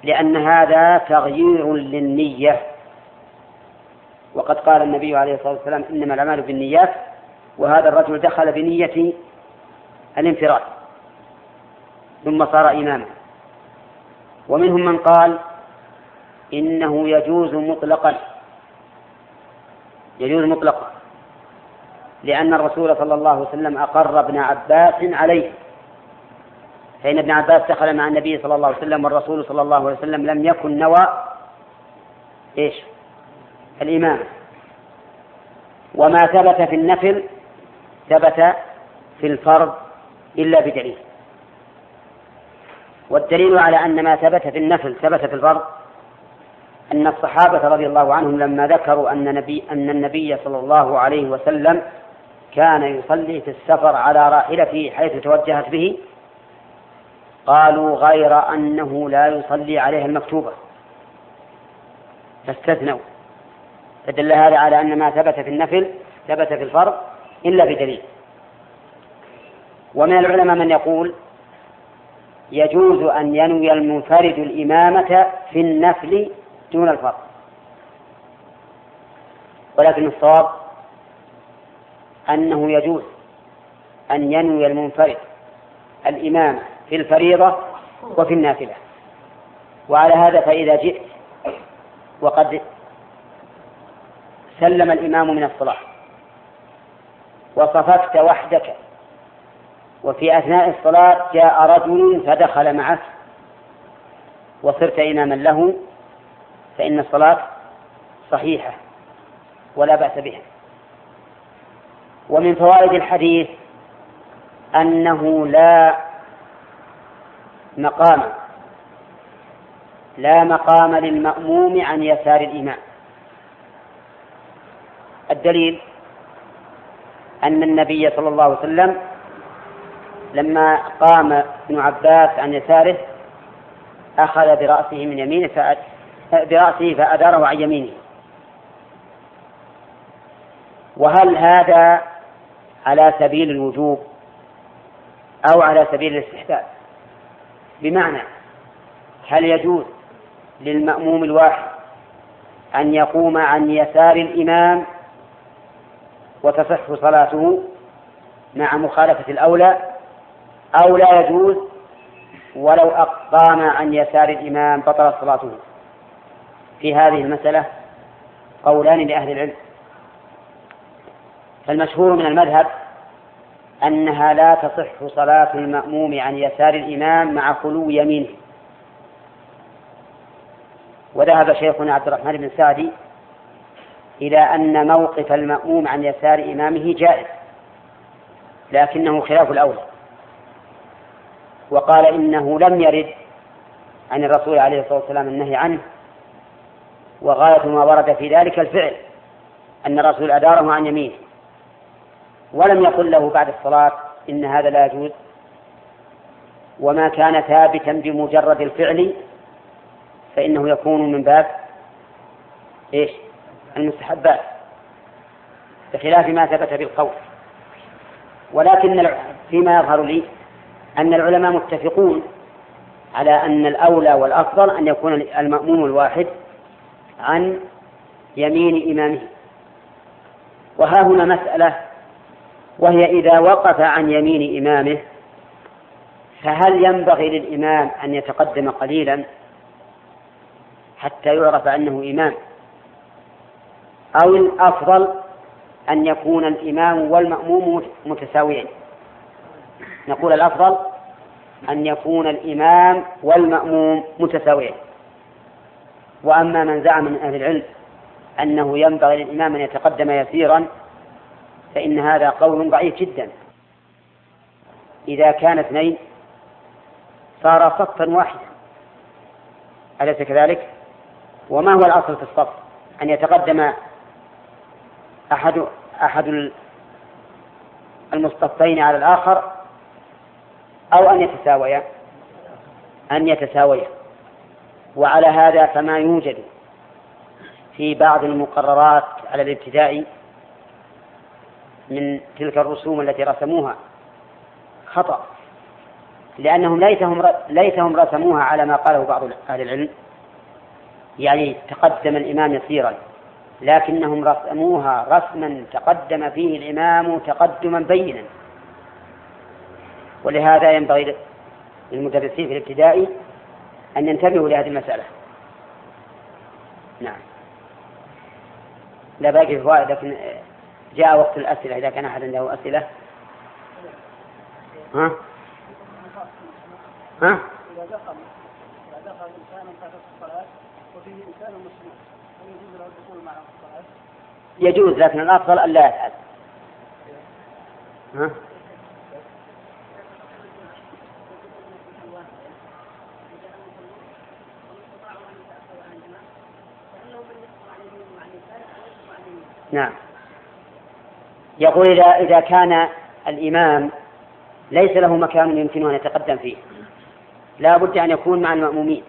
لأن هذا تغيير للنية. وقد قال النبي عليه الصلاة والسلام إنما الأعمال بالنيات وهذا الرجل دخل بنية الانفراد ثم صار إماما ومنهم من قال إنه يجوز مطلقا يجوز مطلقا لأن الرسول صلى الله عليه وسلم أقر ابن عباس عليه فإن ابن عباس دخل مع النبي صلى الله عليه وسلم والرسول صلى الله عليه وسلم لم يكن نوى إيش؟ الإمام. وما ثبت في النفل ثبت في الفرض إلا بدليل. والدليل على أن ما ثبت في النفل ثبت في الفرض أن الصحابة رضي الله عنهم لما ذكروا أن, نبي أن النبي صلى الله عليه وسلم كان يصلي في السفر على راحلته حيث توجهت به قالوا غير أنه لا يصلي عليها المكتوبة. فاستثنوا. فدل هذا على أن ما ثبت في النفل ثبت في الفرض إلا بدليل. ومن العلماء من يقول يجوز أن ينوي المنفرد الإمامة في النفل دون الفرض. ولكن الصواب أنه يجوز أن ينوي المنفرد الإمامة في الفريضة وفي النافلة. وعلى هذا فإذا جئت وقد سلم الإمام من الصلاة. وصففت وحدك. وفي أثناء الصلاة جاء رجل فدخل معك وصرت إماما له فإن الصلاة صحيحة ولا بأس بها. ومن فوائد الحديث أنه لا مقام لا مقام للمأموم عن يسار الإمام. الدليل أن النبي صلى الله عليه وسلم لما قام ابن عباس عن يساره أخذ برأسه من يمينه برأسه فأداره عن يمينه. وهل هذا على سبيل الوجوب أو على سبيل الاستحباب؟ بمعنى هل يجوز للمأموم الواحد أن يقوم عن يسار الإمام وتصح صلاته مع مخالفة الأولى أو لا يجوز ولو أقام عن يسار الإمام بطلت صلاته. في هذه المسألة قولان لأهل العلم. فالمشهور من المذهب أنها لا تصح صلاة المأموم عن يسار الإمام مع خلو يمينه. وذهب شيخنا عبد الرحمن بن سعدي إلى أن موقف المأموم عن يسار إمامه جائز لكنه خلاف الأولى وقال إنه لم يرد عن الرسول عليه الصلاة والسلام النهي عنه وغاية ما ورد في ذلك الفعل أن الرسول أداره عن يمينه. ولم يقل له بعد الصلاة إن هذا لا يجوز. وما كان ثابتا بمجرد الفعل فإنه يكون من باب إيش؟ المستحبات بخلاف ما ثبت بالقول. ولكن فيما يظهر لي أن العلماء متفقون على أن الأولى والأفضل أن يكون المأموم الواحد عن يمين إمامه. وها هنا مسألة وهي إذا وقف عن يمين إمامه فهل ينبغي للإمام أن يتقدم قليلا حتى يعرف أنه إمام؟ أو الأفضل أن يكون الإمام والمأموم متساويين نقول الأفضل أن يكون الإمام والمأموم متساويين وأما من زعم من أهل العلم أنه ينبغي للإمام أن يتقدم يسيرا فإن هذا قول ضعيف جدا إذا كان اثنين صار صفا واحدا أليس كذلك؟ وما هو الأصل في الصف؟ أن يتقدم أحد أحد المصطفين على الآخر أو أن يتساويا أن يتساويا. وعلى هذا فما يوجد في بعض المقررات على الابتداء من تلك الرسوم التي رسموها خطأ لأنهم ليتهم ليتهم رسموها على ما قاله بعض أهل العلم يعني تقدم الإمام يسيرا. لكنهم رسموها رسما تقدم فيه الإمام تقدما بينا. ولهذا ينبغي للمدرسين في الابتدائي أن ينتبهوا لهذه المسألة. نعم. لا باقي فوائد لكن جاء وقت الأسئلة إذا كان أحد عنده أسئلة. ها؟ ها؟ إذا دخل إذا دخل إنسان الصلاة وفيه إنسان مسلم. يجوز لكن الأفضل أن لا يفعل. ها؟ نعم يقول إذا إذا كان الإمام ليس له مكان يمكنه أن يتقدم فيه لا بد أن يكون مع المأمومين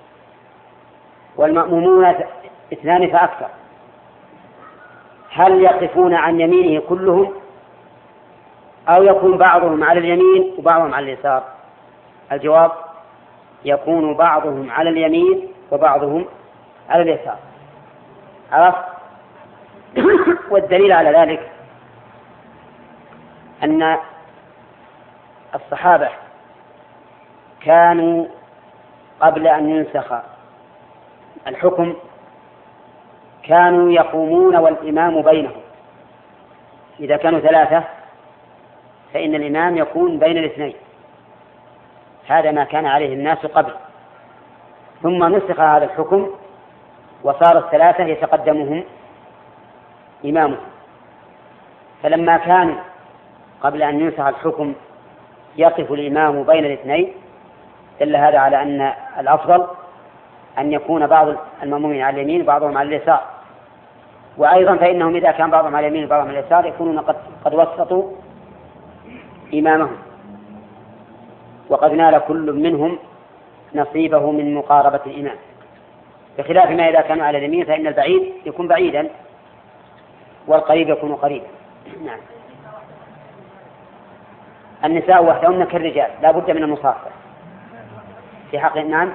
والمأمومون اثنان فأكثر. هل يقفون عن يمينه كلهم؟ أو يكون بعضهم على اليمين وبعضهم على اليسار؟ الجواب يكون بعضهم على اليمين وبعضهم على اليسار. عرفت؟ والدليل على ذلك أن الصحابة كانوا قبل أن ينسخ الحكم كانوا يقومون والإمام بينهم. إذا كانوا ثلاثة فإن الإمام يكون بين الاثنين. هذا ما كان عليه الناس قبل. ثم نسخ هذا الحكم وصار الثلاثة يتقدمهم إمامه فلما كان قبل أن ينسخ الحكم يقف الإمام بين الاثنين دل هذا على أن الأفضل أن يكون بعض المأمومين على اليمين وبعضهم على اليسار. وأيضا فإنهم إذا كان بعضهم على اليمين وبعضهم على اليسار يكونون قد, قد وسطوا إمامهم. وقد نال كل منهم نصيبه من مقاربة الإمام. بخلاف ما إذا كانوا على اليمين فإن البعيد يكون بعيدا والقريب يكون قريبا. نعم. النساء وحدهن كالرجال لا بد من المصافحة. في حق نعم.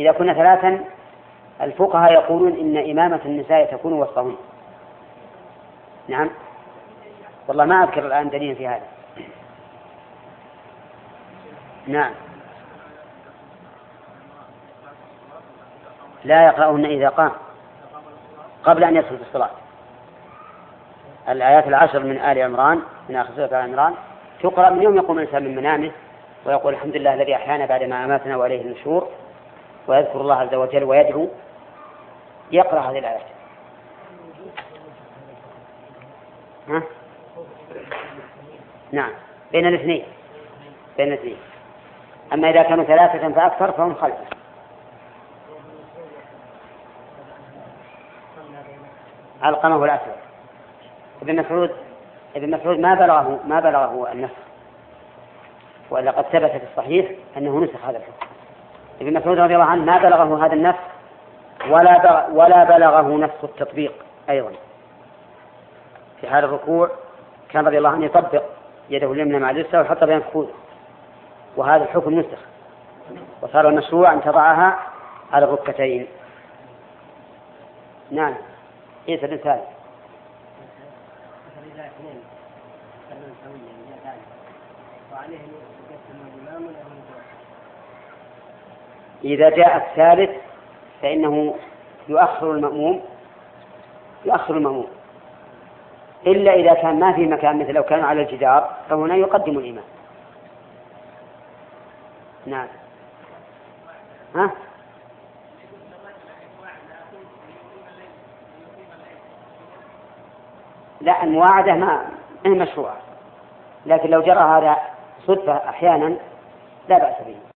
إذا كنا ثلاثا الفقهاء يقولون إن إمامة النساء تكون وسطهن نعم. والله ما أذكر الآن دليل في هذا. نعم. لا يقرأهن إذا قام. قبل أن يدخل في الصلاة. الآيات العشر من آل عمران من آخر سورة آل عمران تقرأ من يوم يقوم الإنسان من منامه ويقول الحمد لله الذي أحيانا بعدما أماتنا وإليه النشور ويذكر الله عز وجل ويدعو يقرأ هذه الآيات. ها؟ نعم. بين الاثنين. بين الاثنين. أما إذا كانوا ثلاثة فأكثر فهم خلفه. علقمه الأسود ابن مسعود ابن مسعود ما بلغه ما بلغه النسخ. وإلا قد ثبت في الصحيح أنه نسخ هذا الحكم. ابن مسعود رضي الله عنه ما بلغه هذا النسخ ولا ولا بلغه نسخ التطبيق أيضا. في حال الركوع كان رضي الله عنه يطبق يده اليمنى مع اليسرى ويحط بين فخوذه وهذا الحكم نسخ. وصار المشروع أن تضعها على الركبتين نعم. عيسى بن سالم. إذا جاء الثالث فإنه يؤخر المأموم يؤخر المأموم. إلا إذا كان ما في مكان مثل لو كان على الجدار فهنا يقدم الإمام. نعم. ها؟ لا المواعدة ما مشروعة. لكن لو جرى هذا صدفة أحيانا لا بأس به.